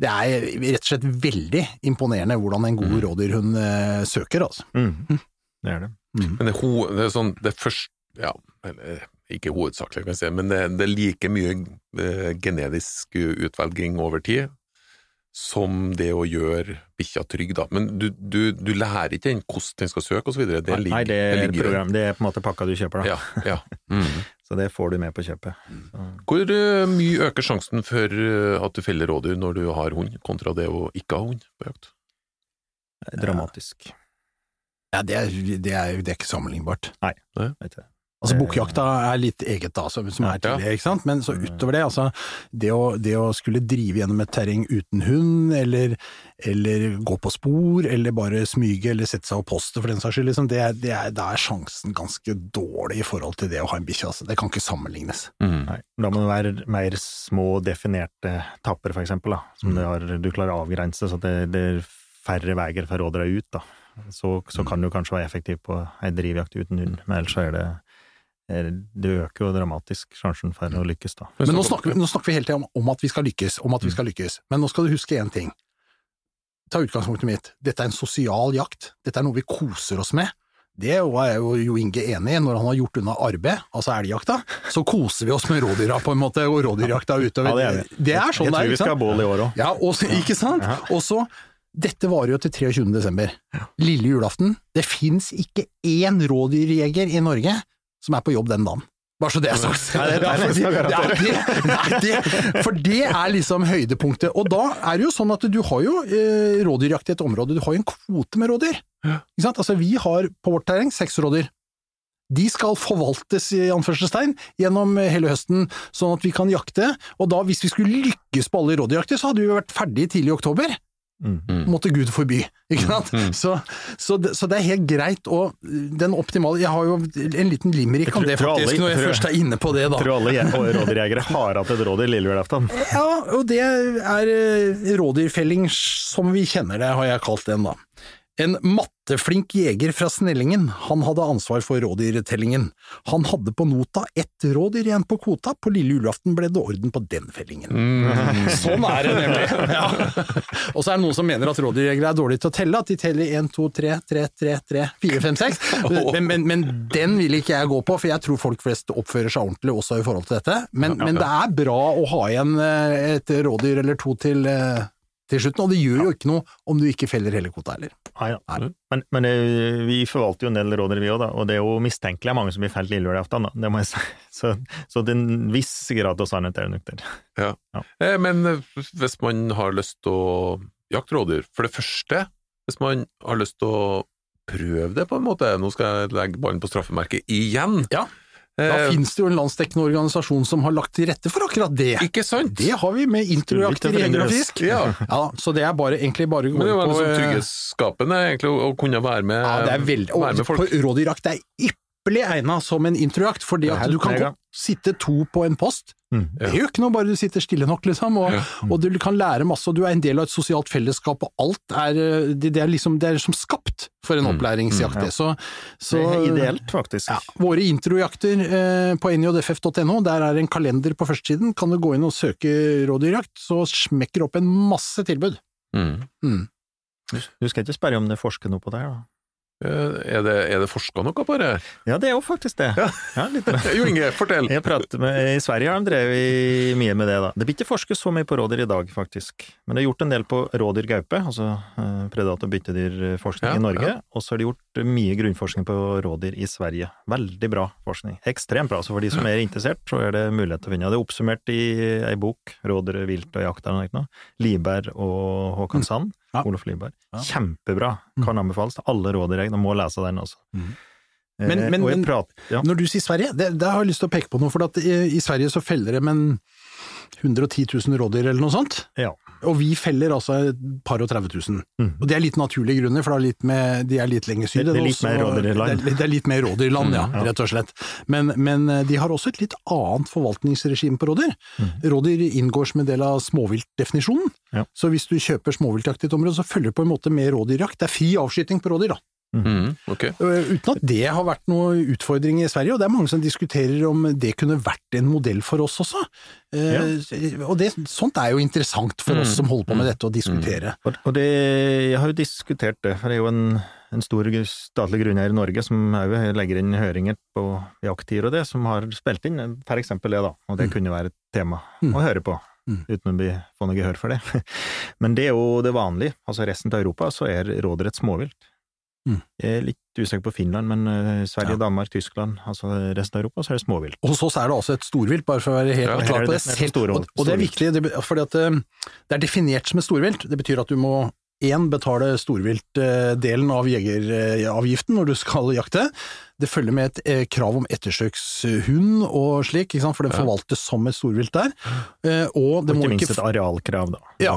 Det er rett og slett veldig imponerende hvordan en god Mm. rådyrhund eh, søker, altså. Mm. Det er det. Men det, er ho, det er sånn, det første ja, eller, ikke hovedsakelig kan jeg si, men det, det er like mye eh, genetisk utvelging over tid som det å gjøre bikkja trygg, da. Men du, du, du lærer ikke den hvordan den skal søke videre. Det Nei, ligger, Nei, det er, det. program, det er på en måte pakka du kjøper, da. Ja, ja. Mm. [laughs] Så det får du med på kjøpet. Så, Hvor eh, mye øker sjansen for eh, at du feller rådyr når du har hund, kontra det å ikke ha hund på jakt? det er dramatisk. Ja, det er, det er, det er ikke sammenlignbart. Vet du. Altså, Det- Bukkjakta er litt eget, da, som, som er tidligere, ikke sant? Men så utover det, altså, det å, det å skulle drive gjennom et terreng uten hund, eller, eller gå på spor, eller bare smyge, eller sette seg opp postet for den saks skyld, liksom, det det er, da er sjansen ganske dårlig i forhold til det å ha en bikkje, altså. Det kan ikke sammenlignes. Mm. Nei, da må det være mer små, definerte tapper, for eksempel, da, som Mm. har, du klarer å avgrense, så det, det er færre veier for å dra ut. da. Så, så kan du kanskje være effektiv på ei drivjakt uten hund, men ellers er det Det øker jo dramatisk sjansen for å lykkes, da. Men nå snakker, vi, nå snakker vi hele tida om, om at vi skal lykkes, om at vi skal lykkes. Men nå skal du huske én ting. Ta utgangspunktet mitt. Dette er en sosial jakt. Dette er noe vi koser oss med. Det er jo Jo Inge enig i. Når han har gjort unna arbeid, altså elgjakta, så koser vi oss med rådyra på en måte, og rådyrjakta utover. Ja, det er vi. det er sånn Jeg tror er, vi skal ha bål i år òg. Ja, også, ikke sant? Ja. Og så dette varer jo til 23. desember. Lille julaften. Det fins ikke én rådyrjeger i Norge som er på jobb den dagen. Bare så det er sagt. For det er liksom høydepunktet. Og da er det jo sånn at du har jo eh, rådyrjakt i et område, du har jo en kvote med rådyr. Altså, vi har på vårt terreng seks rådyr. De skal forvaltes i anførselstegn gjennom hele høsten, sånn at vi kan jakte. Og da, hvis vi skulle lykkes på alle rådyrjakter, så hadde vi vært ferdig tidlig i oktober. Mm. Mm. Måtte Gud forby, ikke sant? Mm. Så, så, det, så det er helt greit. Og den optimale Jeg har jo en liten limerick om det, tror alle- faktisk, når jeg tror- først er inne på det, da. Tror alle je- rådyrjegere har hatt et rådyr lille julaften. Ja, og det er eh, rådyrfelling som vi kjenner det, har jeg kalt den, da. En matteflink jeger fra Snellingen, han hadde ansvar for rådyrtellingen. Han hadde på nota ett rådyr igjen på kvota, på lille julaften ble det orden på den fellingen. Mm. [laughs] Sånn er det nemlig! [laughs] Ja. Og så er det noen som mener at rådyrjegere er dårlige til å telle, at de teller 1, 2, 3, 3, 3, 3, 4, 5, 6. Men, men, men den vil ikke jeg gå på, for jeg tror folk flest oppfører seg ordentlig også i forhold til dette. Men, men det er bra å ha igjen eh, et rådyr eller to til, eh, til slutten, og det gjør jo ikke noe om du ikke feller hele kvota heller. Nei, ja. Men, men det, vi forvalter jo en del rådyr, vi òg, og det er jo mistenkelig mange som blir felt lillelørdag aften. Det må jeg si. [laughs] Så, så det er en viss grad av sannhet er det nok der. Ja. Ja. Eh, Men eh, hvis man har lyst til å jakte rådyr, for det første, hvis man har lyst til å prøve det på en måte, nå skal jeg legge ballen på straffemerket igjen. Ja. Da Eh, finnes det jo en landsdekkende organisasjon som har lagt til rette for akkurat det. Ikke sant? Det har vi med interaktiv i Skulle ikke Jeger og forundres. Fisk. Ja. Ja, så det er bare, egentlig bare å gå Men det er jo eh, trygghetsskapende egentlig, å, å kunne være med, Ja, det er veldig, være med og folk. på Irak, det er ypperlig egnet som en introjakt, fordi at du kan mega. sitte to på en post. Mm. Det gjør ikke noe, bare du sitter stille nok, liksom, og, og du kan lære masse, og du er en del av et sosialt fellesskap, og alt er, eh, det, det er liksom, det er som skapt for en Mm. opplæringsjakt, Mm, ja. Så, så Det er ideelt, faktisk. Ja, våre introjakter eh, på njff.no, der er en kalender på førstesiden. Kan du gå inn og søke rådyrjakt, så smekker det opp en masse tilbud. Mm. Mm. Du skal ikke spørre om det forsker noe på det da? Eh, Er det, er det forska noe på det? Ja, det er jo faktisk det. Ja. Ja, [laughs] Jo Inge, fortell! Jeg prater med, I Sverige har de drevet mye med det, da. Det blir ikke forsket så mye på rådyr i dag, faktisk. Men det er gjort en del på rådyr-gaupe, altså eh, predator- og byttedyrforskning Ja, i Norge. Og så er det gjort mye grunnforskning på rådyr i Sverige. Veldig bra forskning. Ekstremt bra. Så for de som er interessert, så er det mulighet til å finne. Det er oppsummert i ei bok, Rådyr, vilt og jakt, eller noe. Liberg og Håkan Sand. Ja. Olof Lyberg. Ja. Kjempebra. Kan anbefales til alle rådyreiere. De må lese den, altså. Mhm. Eh, Men- men- og men- prater, ja. Når du sier Sverige, det, det, har jeg lyst til å peke på noe, for i, i Sverige så feller de en 110 000 rådyr eller noe sånt. Ja. Og vi feller altså et par og 30 000. Mm. Og det er litt naturlige grunner, for det er med, de er litt lenger syd. Det- det er litt mer rådyrland. Det, det er litt mer rådyrland, ja, Mm, ja. rett og slett. Men, men eh, de har også et litt annet forvaltningsregime på rådyr. Mm. Rådyr inngår som en del av småviltdefinisjonen. Ja. Så hvis du kjøper småviltjakt i et område, så følger det på en måte med rådyrjakt. Det er fri avskyting på rådyr, da. Mm, ok. Uh, Uten at det har vært noen utfordring i Sverige, og det er mange som diskuterer om det kunne vært en modell for oss også. Ja. Og det, sånt er jo interessant for oss Mm, som holder på med dette, å diskutere. Mm. og det, jeg har jo diskutert det, for det er jo en, en stor statlig grunneier i Norge som òg legger inn høringer på jakttider og det, som har spilt inn for eksempel det, da, og det Mm. kunne være et tema Mm. å høre på, Mm. uten å få noe gehør for det. [laughs] Men det er jo det vanlige, altså resten av Europa så er råderett et småvilt. Mm. Jeg er litt usikker på Finland, men eh, Sverige, Ja. Danmark, Tyskland, altså resten av Europa, så er det småvilt. Hos oss er det altså et storvilt, bare for å være helt Ja, klar på det det. Selv, og, og det er viktig, at eh, det er definert som et storvilt. Det betyr at du må én betale storviltdelen av jegeravgiften når du skal jakte. Det følger med et eh, krav om ettersøkshund og slik, ikke for det forvaltes som et storvilt der. Eh, Og det Og må ikke ikke minst et arealkrav, da. Ja,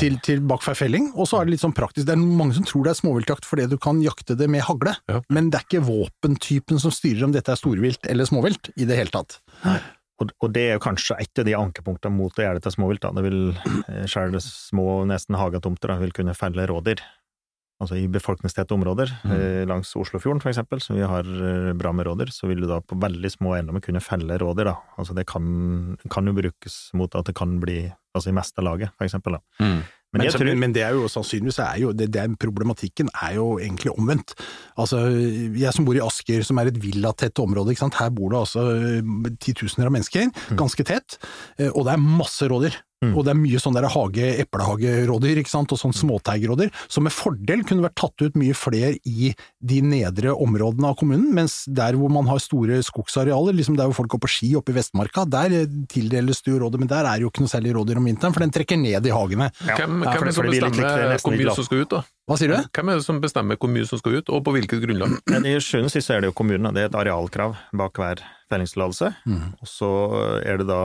til, til bak hver felling. Og så er det litt sånn praktisk. Det er mange som tror det er småviltjakt fordi du kan jakte det med hagle, Ja. men det er ikke våpentypen som styrer om dette er storvilt eller småvilt i det hele tatt. Og, og det er jo kanskje et av de ankepunktene mot å gjøre det til småvilt. Det vil Sjøl selv små, nesten hagetomter, vil kunne felle rådyr. Altså i befolkningstette områder, mm. langs Oslofjorden for eksempel, som vi har eh, bra med rådyr, så vil du da på veldig små eiendommer kunne felle rådyr, da. Altså det kan, kan jo brukes mot at det kan bli, altså i meste laget, da. Mm. Men, Men, jeg tror men det er jo sannsynligvis er jo, det, det, problematikken er jo egentlig omvendt. Altså, jeg som bor i Asker, som er et villatett område, ikke sant? her bor det altså eh, titusener av mennesker, ganske tett, eh, og det er masse rådyr. Mm. Og det er mye sånn der hage, eplehagerådyr, ikke sant, og sånn småteigrådyr, som med fordel kunne vært tatt ut mye flere i de nedre områdene av kommunen, mens der hvor man har store skogsarealer, liksom der hvor folk går på ski oppe i Vestmarka, der eh, tildeles det jo rådyr, men der er det jo ikke noe særlig rådyr om vinteren, for den trekker ned i hagene. Ja. Hvem, Hvem er det som er bestemmer hvor mye som skal ut, da? Hva sier du? Hvem er det som bestemmer hvor mye som skal ut, og på hvilket grunnlag? [clears throat] Men I sjuende og sist er det jo kommunen, det er et arealkrav bak hver fellingstillatelse. Mm. Og så er det da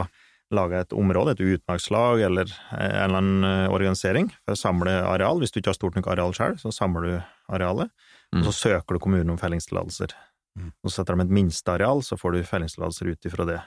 laga et område, et utmarkslag eller en eller annen eh, organisering for å samle areal. Hvis du ikke har stort nok areal sjøl, så samler du arealet, og så søker du kommunen om fellingstillatelser. Mm. Og så setter de et minsteareal, så får du fellingstillatelser ut ifra det.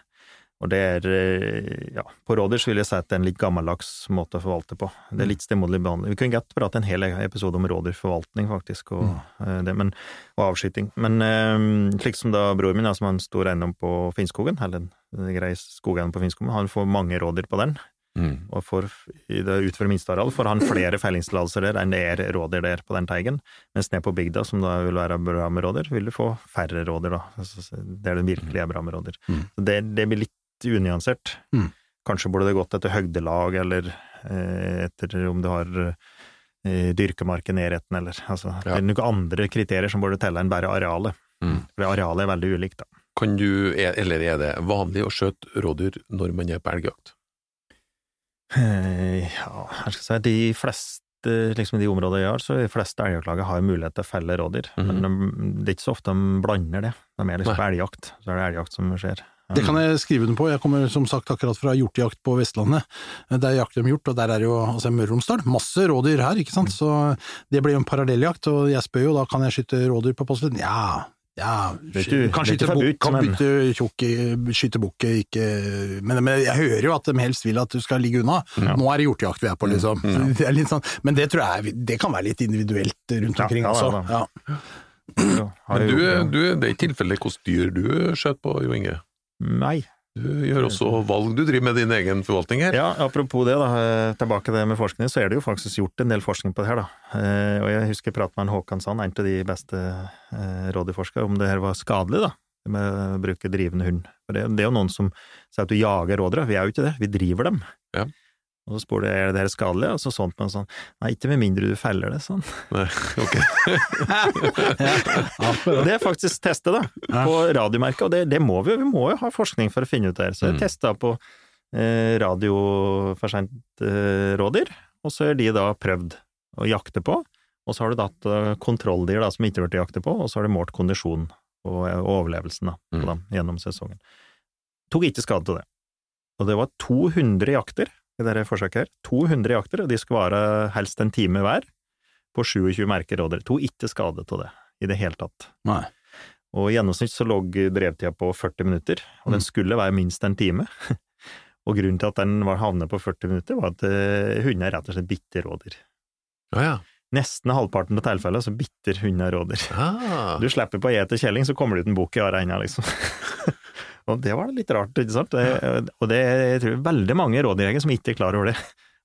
Og det er, eh, ja, på rådyr så vil jeg si at det er en litt gammeldags måte å forvalte på. Det er litt stemoderlig behandling. Vi kunne godt prate en hel episode om rådyrforvaltning, faktisk, og, mm. det, men, og avskyting. Men eh, slik som da broren min, som har en stor eiendom på Finnskogen, eller en grei skogeiendom på Finnskogen, han får mange rådyr på den. Mm. Og for, i det utenfor minsteareal får han flere fellingstillatelser der enn det er rådyr der på den teigen. Mens ned på bygda, som da vil være bra med rådyr, vil du få færre rådyr, da. Altså, Der det virkelig er bra med rådyr. Mm. Så Det, det blir litt unyansert. Mm. Kanskje burde det gått etter høgdelag eller eh, etter om du har eh, dyrkemark i nærheten, eller altså Det er noen andre kriterier som burde telle enn bare arealet. Mm. For arealet er veldig ulikt, da. Kan du, er- eller er det vanlig å skjøte rådyr når man er på elgjakt? Eh, Ja, jeg skal si de fleste liksom i de områdene jeg har, så de fleste elgjaktlaget har mulighet til å felle rådyr. Mhm. Men de, det er ikke så ofte de blander det. De er liksom på elgjakt, så er det elgjakt som skjer. Det kan jeg skrive den på. Jeg kommer som sagt akkurat fra hjortejakt på Vestlandet. Der jakter de hjort, og der er jo altså i Møre og Romsdal masse rådyr her, ikke sant. Så det blir jo en parallelljakt, og jeg spør jo da kan jeg skyte rådyr på Påskeland. Ja, ja, er kan skyte bukk, kan men- bytte tjukk, skyte bukk, ikke men, men jeg hører jo at de helst vil at du skal ligge unna. Nå er det hjortejakt vi er på, liksom. [laughs] Det er litt sånn, men det tror jeg det kan være litt individuelt rundt Ja, omkring ja, også. Ja. Men du, du, det er ikke tilfellet hvilket dyr du skjøt på, Jo Inge. Nei. Du gjør også valg, du driver med din egen forvaltning her. Ja, apropos det, da, eh, tilbake til det med forskning, så er det jo faktisk gjort en del forskning på det her, da. Eh, og jeg husker jeg pratet med en Håkan Sand, en av de beste rådyrforskerne, om det her var skadelig, da. Med å bruke drivende hund. For det, det er jo noen som sier at du jager rådyra, vi er jo ikke det, vi driver dem. Ja. Og så spør du er det her skadelig, og så sånt, men sånn, nei, ikke med mindre du feller det, sånn. Nei, ok. [laughs] ja. det er faktisk testet, da, på radiomerket, og det, det må vi jo, vi må jo ha forskning for å finne ut det her. Så jeg Mm. testa på eh, radio for sent eh, rådyr, og så er de da prøvd å jakte på, og så har du hatt eh, kontrolldyr da, som ikke har vært jakte på, og så har du målt kondisjon og, og overlevelsen da, på Mm. dem gjennom sesongen. Tok ikke skade til det. Og det var 200 jakter i dette forsøket her. 200 jakter, og de skulle vare helst en time hver, på 27 merker rådyr. Tok ikke skade til det i det hele tatt. Nei. Og i gjennomsnitt så lå drevtida på 40 minutter, og den skulle være minst en time. [laughs] Og grunnen til at den var havnet på 40 minutter, var at hundene rett og slett bitte rådyr. Ja, ja. Nesten halvparten av tilfellene så bitter hunder rådyr. Ah. Du slipper på å ete kjelling, så kommer du ut en bukk i ende, liksom. [laughs] og det var litt rart, ikke sant? Det, og det jeg tror veldig mange rådyrjegere som ikke er klar over det.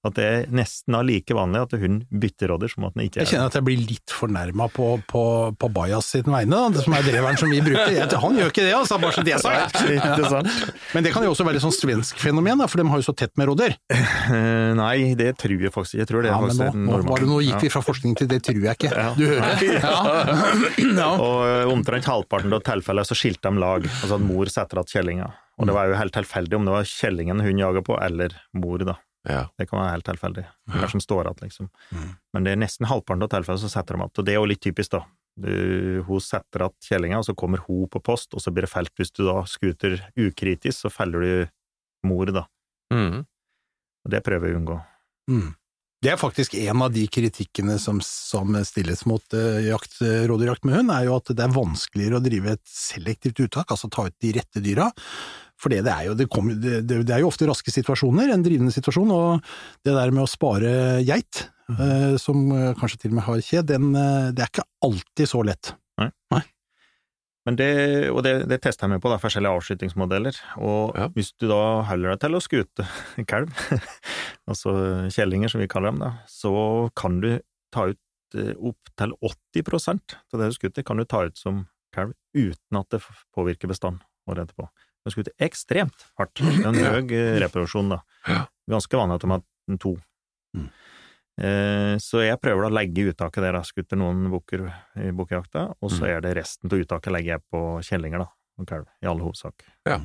At det er nesten like vanlig at hun bytter rådyr som at den ikke Jeg kjenner at jeg blir litt fornærma på, på, på Bajas sin vegne, da, det som er dreveren som vi bruker. Han gjør ikke det, altså, bare så det er sagt. Ja. Men det kan jo også være et sånn svensk fenomen, da, for de har jo så tett med rådyr. Eh, Nei, det tror jeg faktisk Jeg tror det er Ja, men faktisk nå, er nå, normalt. var nå gikk vi fra forskning til det tror jeg ikke. Ja. Du hører? [laughs] Ja. [clears throat] ja. Og eh, omtrent halvparten av tilfellene så skilte de lag, altså at mor setter igjen kjellinga. Og det var jo helt tilfeldig om det var kjellingen hun jaga på, eller mor, da. Ja. Det kan være helt tilfeldig. Kanskje den står igjen, liksom. Mm. Men det er nesten halvparten av tilfellene som setter dem igjen. Og det er jo litt typisk, da. Du, hun setter igjen kjellinga, og så kommer hun på post, og så blir det felt. Hvis du da skuter ukritisk, så feller du mor, da. Mm. Og det prøver vi å unngå. Mm. Det er faktisk en av de kritikkene som, som stilles mot uh, jakt, eh, rådyrjakt med hund, er jo at det er vanskeligere å drive et selektivt uttak, altså ta ut de rette dyra. For det, det, er jo, det, kom, det, det, er jo ofte raske situasjoner, en drivende situasjon, og det der med å spare geit, eh, som kanskje til og med har kje, den, det er ikke alltid så lett. Men det, og det, det tester jeg med på, da, forskjellige avskytingsmodeller. Og Ja. hvis du da holder deg til å skute kalv, [laughs] altså kjellinger som vi kaller dem, da, så kan du ta ut opptil opp til 80% av det du skuter, kan du ta ut som kalv uten at det påvirker bestand året etterpå. Du skuter ekstremt hardt. Det er en høy eh, reproduksjon, da. Ganske vanlig at de har to. Mm. Eh, Så jeg prøver da å legge uttaket der, jeg skutter noen bukker i bukkjakta, og så Mm. er det resten av uttaket legger jeg på kjellinger, da, og kalv, i all hovedsak. Ja.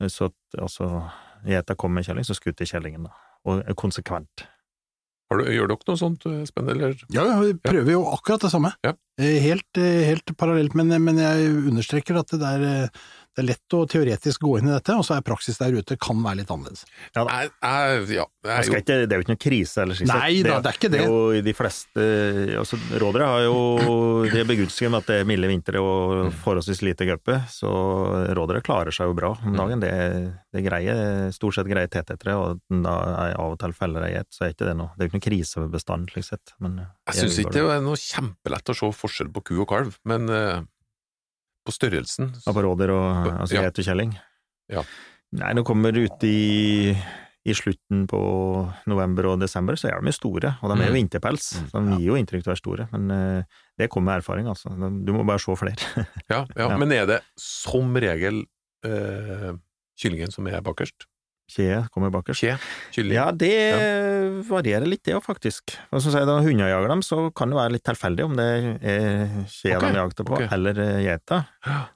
Eh, Så at, altså, geita kommer med kjelling, så skutter jeg kjellingen, da, og er konsekvent. Har du, gjør dere noe sånt, Espen, eller? Ja, vi prøver jo akkurat det samme. Ja. Eh, Helt, eh, helt parallelt, men, men jeg understreker at det er, eh, det er lett å teoretisk gå inn i dette, og så er praksis der ute kan være litt annerledes. Jeg, jeg, ja, det er, skal ikke, det er jo ikke noe krise, eller slik. Nei da, det er ikke det. jo de fleste altså, Rådere har jo de er begunstiget med at det er milde vintre og forholdsvis lite gaupe, så rådere klarer seg jo bra om dagen. Det, det greier stort sett greier tetetere, og da er av og til feller ei ett, så er ikke det noe Det er jo ikke noe krise ved bestanden, slik sett. Men jeg syns ikke det er noe kjempelett å se forskjell på ku og kalv, men eh, på størrelsen Ja, på Råder og altså Ja. kjelling? Ja. Nei, nå kommer ut i, i slutten på november og desember, så er de jo store, og de er jo Mm. vinterpels, Mm, så de gir jo inntrykk til å være store, men uh, det kommer med erfaring, altså. Du må bare se flere. Ja, ja, [laughs] Ja. men er det som regel uh, kyllingen som er bakerst? Kje kommer bakerst. Kje? Kylling? Ja, det varierer litt, det òg, faktisk. Og som sier, Når hunder jager dem, så kan det være litt tilfeldig om det er kje okay. de jakter på, okay. eller eh, geita.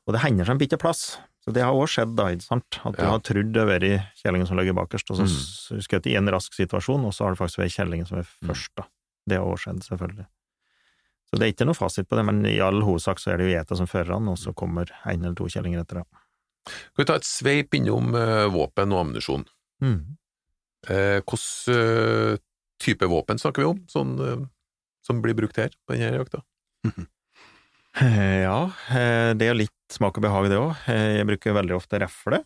Og det hender seg en bitte plass. Så det har òg skjedd, da, ikke sant? At du Ja. har trodd det har vært kjellingen som ligger bakerst, og så Mm. mm. skutt i en rask situasjon, og så har det faktisk vært kjellingen som er først, da. Det har òg skjedd, selvfølgelig. Så det er ikke noe fasit på det, men i all hovedsak så er det jo geita som fører an, og så kommer en eller to kjellinger etter det. Skal vi ta et sveip innom eh, våpen og ammunisjon? Mm. Eh, Hvilken eh, type våpen snakker vi om, sånn, som blir brukt her på denne jakta? [laughs] Ja, det er litt smak og behag, det òg. Jeg bruker veldig ofte refle.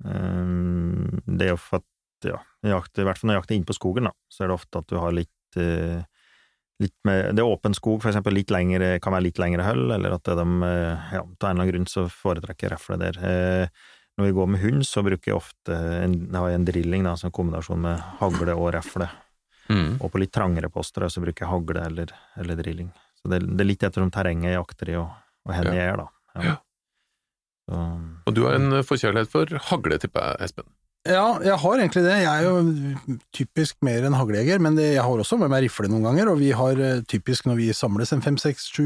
Det er jo for at, ja, jakter, i hvert fall når jeg jakter inn på skogen, da, så er det ofte at du har litt med, det er åpen skog, lengre, kan være litt lengre høll, eller at de, eh, ja, av en eller annen grunn så foretrekker refle der. Eh, Når vi går med hund, så bruker jeg ofte en, jeg en drilling, da, som en kombinasjon med hagle og refle. Mm. Og på litt trangere poster så bruker jeg hagle eller, eller drilling. Så det, det er litt etter om terrenget jeg jakter i, og, og hvor Ja. jeg er, da. Ja. Så, Og du har en forkjærlighet for hagle, tipper jeg, Espen? Ja, jeg har egentlig det. Jeg er jo typisk mer en haglejeger, men det, jeg har også med meg rifle noen ganger, og vi har eh, typisk når vi samles en fem, seks, sju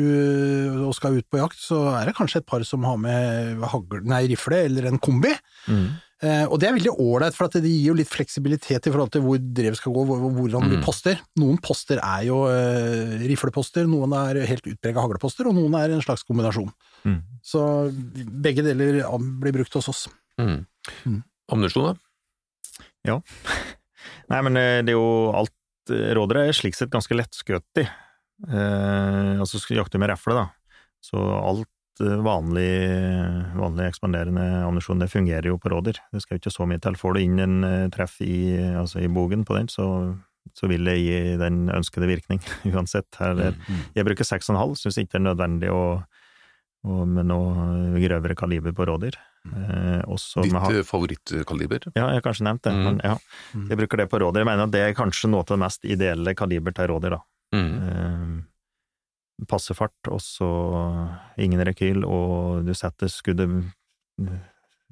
og skal ut på jakt, så er det kanskje et par som har med hagle, nei, rifle eller en kombi. mm, Eh, og det er veldig ålreit, for at det gir jo litt fleksibilitet i forhold til hvor drev skal gå, hvor, hvordan du Mm. poster. Noen poster er jo eh, rifleposter, noen er helt utprega hagleposter, og noen er en slags kombinasjon. mm. Så begge deler blir brukt hos oss. Mm. Mm. Ammunisjon, da? Nei, men eh, det er jo alt Rådere er slik sett ganske lettskøtig. Eh, altså skal jakte med refle, da. Så alt eh, vanlig, vanlig ekspanderende ammunisjon, det fungerer jo på rådyr. Det skal jo ikke så mye til. Får du inn en eh, treff i, altså i bogen på den, så, så vil det gi den ønskede virkning, [laughs] uansett. Her, er- Mm. Jeg bruker 6,5, syns ikke det er nødvendig å, å med noe grøvere kaliber på rådyr. Eh, Ditt eh, favorittkaliber? ja, jeg har kanskje nevnt det, Mm. men ja. Jeg bruker det på rådyr. Jeg mener at det er kanskje noe av det mest ideelle kaliber til rådyr, da. Mm. Eh, passe fart, og så ingen rekyl, og du setter skuddet mm,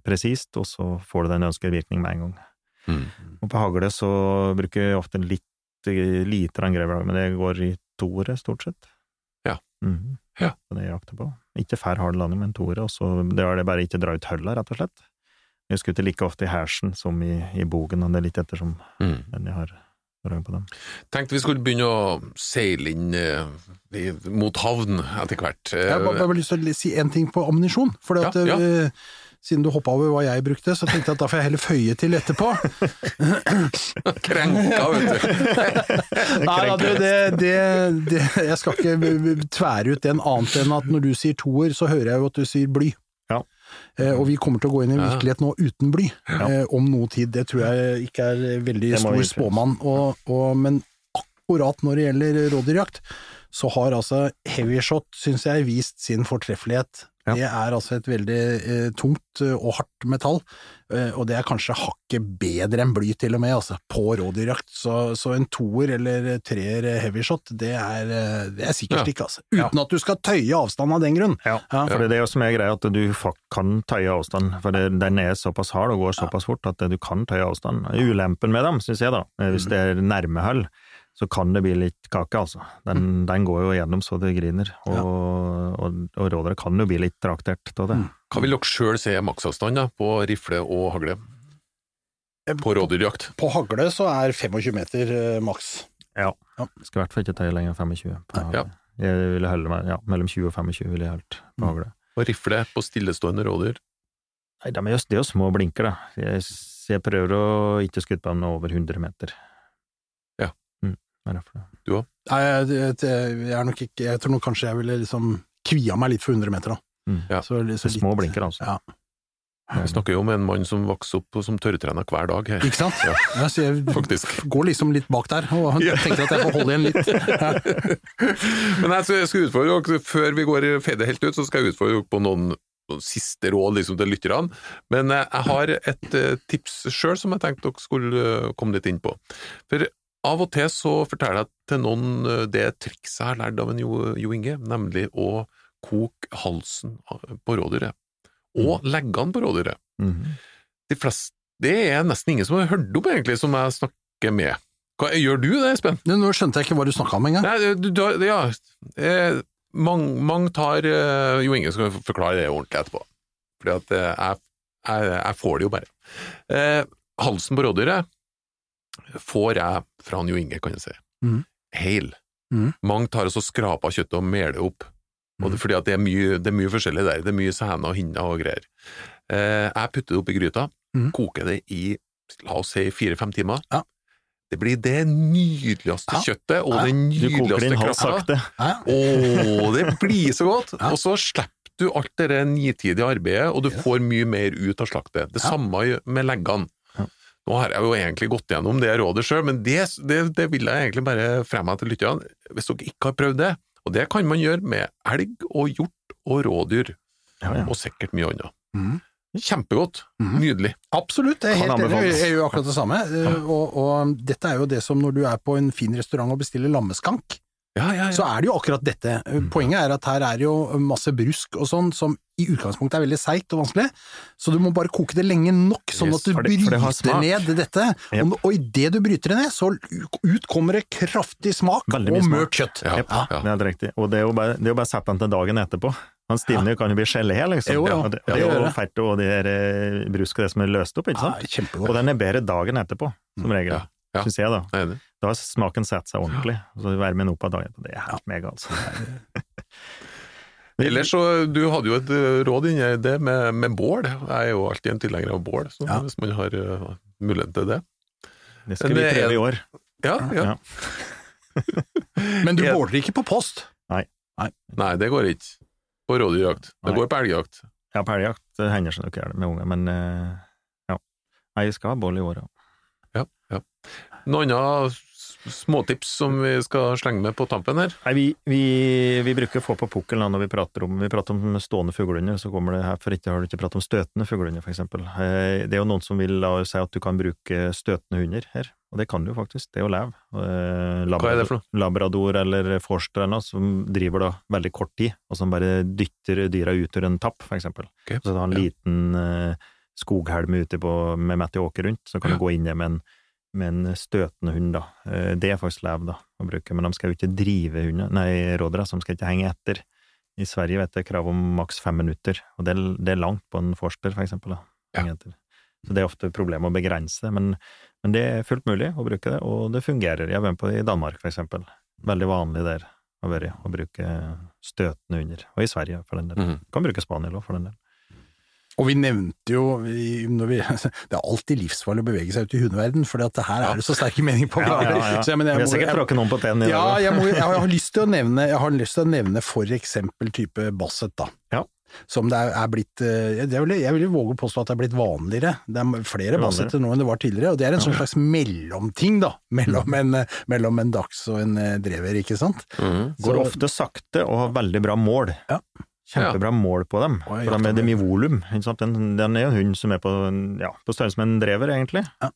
presist, og så får du den ønskede virkning med en gang. Mm. Og på hagle så bruker jeg ofte litt lite grann grevelag, men det går i toere, stort sett. Ja. Mhm. Ja. Det er det jeg jakter på. Ikke fær hard landing, men toere, det er det bare ikke dra ut hølla, rett og slett. Jeg skutter like ofte i hersen som i, i bogen, og det er litt ettersom Mm. den jeg har drag på dem. Tenkte vi skulle begynne å seile inn eh, mot havn etter hvert. Eh, Jeg har bare, bare lyst til å si en ting på ammunisjon. For at, Ja, ja. Siden du hoppa over hva jeg brukte, så tenkte jeg at da får jeg heller føye til etterpå. [laughs] Krenka, vet du. [laughs] Nei da, du, det, det, det Jeg skal ikke tvære ut den annet enn at når du sier toer, så hører jeg jo at du sier bly. Ja. Eh, og vi kommer til å gå inn i en virkelighet nå uten bly, Ja. eh, om noe tid. Det tror jeg ikke er veldig stor spåmann. Og, og, men akkurat når det gjelder rådyrjakt, så har altså heavyshot, syns jeg, vist sin fortreffelighet. Ja. Det er altså et veldig eh, tungt eh, og hardt metall, eh, og det er kanskje hakket bedre enn bly til og med, altså, på rådyrjakt. Så, så en toer eller treer heavyshot, det er, eh, det er sikkert Ja. ikke, altså. Uten at du skal tøye avstand av den grunn. Ja, Ja. for det er det som er greia, at du kan tøye avstand. For det, den er såpass hard og går såpass fort at du kan tøye avstand. Ulempen med dem, syns jeg da, eh, hvis det er nærmehøll, så kan det bli litt kake, altså. Den, den går jo gjennom så det griner, og, og, og rådere kan jo bli litt traktert av det. Mm. Hva vil dere sjøl se maksavstand da, på rifle og hagle på rådyrjakt? På hagle så er 25 meter eh, maks. Ja. Ja. Skal i hvert fall ikke tøye lenger enn 25 på Ja. Jeg ville holde meg, ja, mellom 20 og 25 ville jeg holdt på Mm. hagle. Og rifle på stillestående rådyr? Nei, de er jo, det er jo små blinker, da. Jeg, jeg prøver å ikke skutte på dem over 100 meter. Ja. er det du òg? Nei, jeg, jeg, jeg er nok ikke Jeg tror nok kanskje jeg ville liksom kvia meg litt for 100 meter, da. Mm. Ja. Så, så litt, små blinker, altså. Ja. Vi snakker jo om en mann som vokser opp som tørrtrener hver dag her, Ikke sant? [laughs] Ja. Ja, så jeg faktisk. går liksom litt bak der, og tenker at jeg får holde igjen litt. Ja. [laughs] Men jeg skal, utfordre dere, før vi går feider helt ut, så skal jeg utfordre dere på noen, noen siste råd liksom, til lytterne. Men eh, jeg har et eh, tips sjøl som jeg tenkte dere skulle eh, komme litt inn på. For av og til så forteller jeg til noen eh, det trikset jeg har lært av en Jo, jo Inge, nemlig å koke halsen på rådyret. Og leggene på rådyret. Mhm. De fleste det er nesten ingen som har hørt om, egentlig, som jeg snakker med. Hva, gjør du det, Espen? Nå skjønte jeg ikke hva du snakka om engang. Nei, du, du, ja, eh, mange mang tar eh, Jo Inge skal forklare det ordentlig etterpå, fordi at eh, jeg, jeg, jeg får det jo bare. Eh, halsen på rådyret får jeg fra Jo Inge, kan jeg si. mm. Heil. Mm. Mange tar og så skraper kjøttet og meler det opp, og det, fordi at det er, mye, det er mye forskjellig der. Det er mye sener og hinner og greier. Eh, jeg putter det opp i gryta, Mhm. koker det i la oss si fire-fem timer. Ja. Det blir det nydeligste Ja. kjøttet og Ja. den nydeligste krafta. Å, det blir så godt! Ja. Og så slipper du alt det nitidige arbeidet, og du får mye mer ut av slaktet. Det Ja. samme med leggene. Nå har jeg jo egentlig gått gjennom det rådet sjøl, men det, det, det vil jeg egentlig bare fremme til lytterne. Hvis dere ikke har prøvd det, og det kan man gjøre med elg og hjort og rådyr, Ja, ja. og sikkert mye annet. Mhm. Kjempegodt. Mhm. Nydelig. Absolutt, jeg er Kan helt enig. Jeg gjør akkurat det samme. Eh, Og, og dette er jo det som når du er på en fin restaurant og bestiller lammeskank, Ja, ja, så er det jo akkurat dette. Mm. Poenget er at her er det jo masse brusk og sånn som i utgangspunktet er veldig seigt og vanskelig, så du må bare koke det lenge nok, sånn Yes, at du det- bryter ned dette. Yep. Og, og idet du bryter det ned, så ut kommer det kraftig smak Veldig og mørt kjøtt. Ja. Det er riktig. Og det er jo bare, det er jo bare å sette den til dagen etterpå. Han stivner kan jo bli gelé, liksom. Jo, ja. Det, det er jo fett og det der eh, brusk og det som er løst opp, ikke sant? Og den er bedre dagen etterpå, som regel. Ja, ja. Syns jeg, da. Jeg. Da har smaken satt seg ordentlig. Så være med noe på dagen. Det er helt mega, altså. [laughs] Ellers så, du hadde jo et eh, råd inni det med, med bål. Jeg er jo alltid en tilhenger av bål, så Ja. hvis man har uh, mulighet til det. Det skal vi det er- prøve i år. Ja, ja. Ja. [laughs] Men du [laughs] båler ikke på post? Nei, Nei, det går ikke på rådyrjakt. Det Nei. går på elgjakt. Ja, på elgjakt det hender seg nok det med unger, men uh, ja. Nei, vi skal ha bål i år, ja. Ja, ja. Noen annet småtips som vi skal slenge med på tampen her? Nei, vi, vi, vi bruker få på pukkelen når vi prater om, vi prater om stående fuglehunder, så kommer det her, for ikke har du ikke pratet om støtende fuglehunder, for eksempel. Eh, Det er jo noen som vil da si at du kan bruke støtende hunder her, og det kan du faktisk, det er jo lev. Labrador, Hva er det for noe? Labrador eller forster eller noe, som driver da veldig kort tid, og som bare dytter dyra ut ur en tapp, for eksempel. Så Så har en liten eh, skoghelm ute på, med mett åker rundt, så kan du gå inn med en, med en støtende hund, da. Eh, Det er faktisk da, å bruke, men de skal jo ikke drive hunder, nei, rådere, de skal ikke henge etter. I Sverige vet jeg krav om maks fem minutter, og det det er langt på en forster, for eksempel. Da, Ja. Så det er ofte problemet å begrense men, men det er fullt mulig å bruke det, og det fungerer. Jeg har vært på det i Danmark, for eksempel. Veldig vanlig der å være, å bruke støtende hunder. Og i Sverige, for den del. Mm. Kan bruke spaniel òg, for den del. Og vi nevnte jo vi, når vi, [laughs] Det er alltid livsfarlig å bevege seg ut i hundeverden, for at her er det så sterke meninger på hverandre. Så jeg, jeg, Vi har sikkert tråkket noen på tennene i Ja, dag. jeg, må, jeg har lyst til å [laughs] nevne, jeg har lyst til å nevne for eksempel type Basset, da. Ja. Som det er, blitt jeg vil, Jeg vil våge å påstå at det er blitt vanligere. Det er flere. Bassetter nå enn det var tidligere, og det er en sånn slags mellomting, da. Mellom en, eh, mellom en dags og en eh, drever, ikke sant? Mm. Går Så- ofte sakte og har veldig bra mål. Ja. Kjempebra mål på dem. Oi, For ja, de er- mye volum. Den, den er jo en hund som er på, ja, på størrelse med en drever, egentlig. Ja.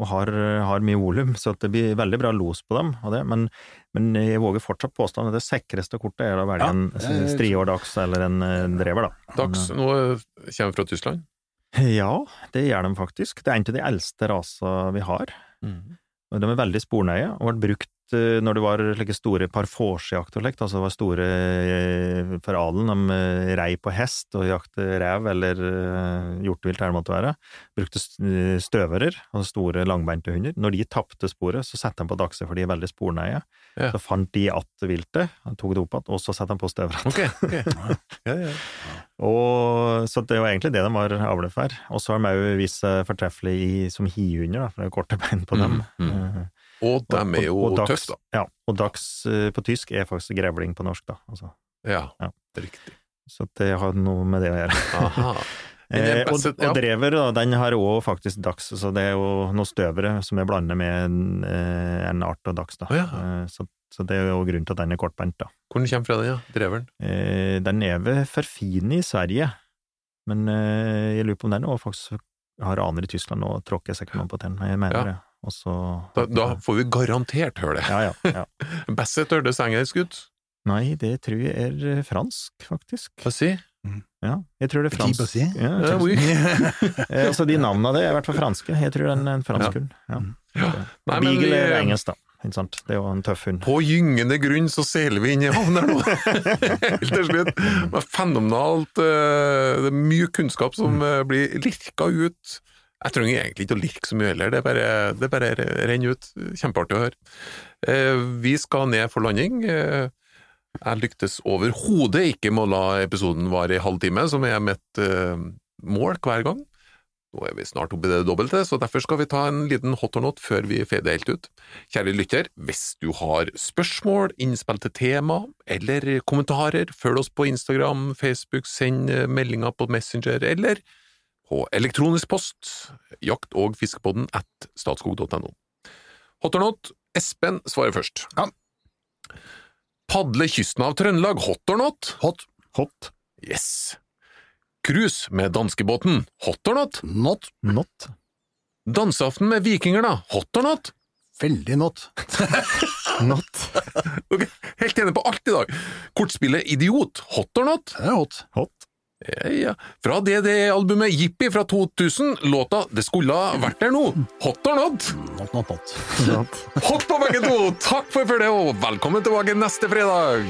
Og har, har mye volum, så det blir veldig bra los på dem. Men, men jeg våger fortsatt påstå at det sikreste kortet er å velge Ja, en striår dachs eller en eh, drever, da. Dachs nå eh, kommer fra Tyskland. Ja, det gjør de faktisk. Det er en av de eldste rasene vi har. Mm. De er veldig spornøye, og ble brukt eh, når det var slike store parforcejakt og slikt, altså det var store eh, for adelen, de eh, rei på hest og jakte rev eller eh, hjortevilt, eller måtte være. Brukte støverer og altså store langbeinte hunder. Når de tapte sporet, så satte de på dagse, for de er veldig sporneie. Ja. Så fant de att viltet, tok det opp igjen, og så satte de på støverne. Okay, okay. [laughs] Ja, ja. Og, så det var egentlig det de var avlet for. Og så har de òg vist seg fortreffelige som hihunder, for det er korte bein på dem. Mm, Eh, Og dem er jo og dags- tøffe, da. Ja, og dags eh, på tysk er faktisk grevling på norsk, da. Altså. Ja, Ja. riktig. Så det har noe med det å gjøre. Aha. [laughs] Eh, og, og drever, da, den har òg faktisk dags, så det er jo noe støvere som er blandet med en, eh, en art av dags, da. Oh, ja. Eh, så, så det er jo grunnen til at den er kortbeint, da. Hvor kommer fra, den, ja? Dreveren? Eh, den er ved Ferfini i Sverige, men eh, jeg lurer på om den òg faktisk har aner i Tyskland, og tråkker sikkert noen på tennene, jeg mener Ja. det. Og så Da, da får vi garantert høre det. Ja, ja. ja. [laughs] Bassett hørtes engelsk ut. Nei, det tror jeg er eh, fransk, faktisk. Hva si? Ja, jeg tror det er fransk. si? Ja, Ja, oui. [laughs] Eh, altså, de navnene det er i hvert fall franske. Jeg tror det er en, en fransk hund. Ja. Nei, men Beagle vi- er engelsk, da. Sant? Det er jo en tøff hund. På gyngende grunn så seiler vi inn i havn her nå! [laughs] Helt til slutt. Det er fenomenalt. eh, Det er mye kunnskap som eh, blir lirka ut. Jeg trenger egentlig ikke å lirke så mye heller, det bare, det bare renner ut. Kjempeartig å høre. Eh, Vi skal ned for landing. Eh, Jeg lyktes overhodet ikke med å la episoden vare i halvtime, som er mitt eh, mål hver gang. Nå er vi snart oppe i det dobbelte, så derfor skal vi ta en liten hot or not før vi fader helt ut. Kjære lytter, hvis du har spørsmål, innspill til tema eller kommentarer, følg oss på Instagram, Facebook, send meldinger på Messenger eller på elektronisk post, jakt- og fiskepodden at statskog.no. Hot or not, Espen svarer først. Ja. Padle kysten av Trøndelag, hot or not? Hot. Hot. Yes. Cruise med danskebåten, hot or not? Not. Not. Danseaften med vikinger, da, hot or not? Veldig not. [laughs] Not. Ok, Helt enig på alt i dag. Kortspillet Idiot, hot or not? Det er hot. Hot. Ja, ja. Fra DDE-albumet Jippi fra 2000, låta Det skulle ha vært der nå, hot or? Not, not, not. Not. Hot på begge to! Takk for følget, og velkommen tilbake neste fredag!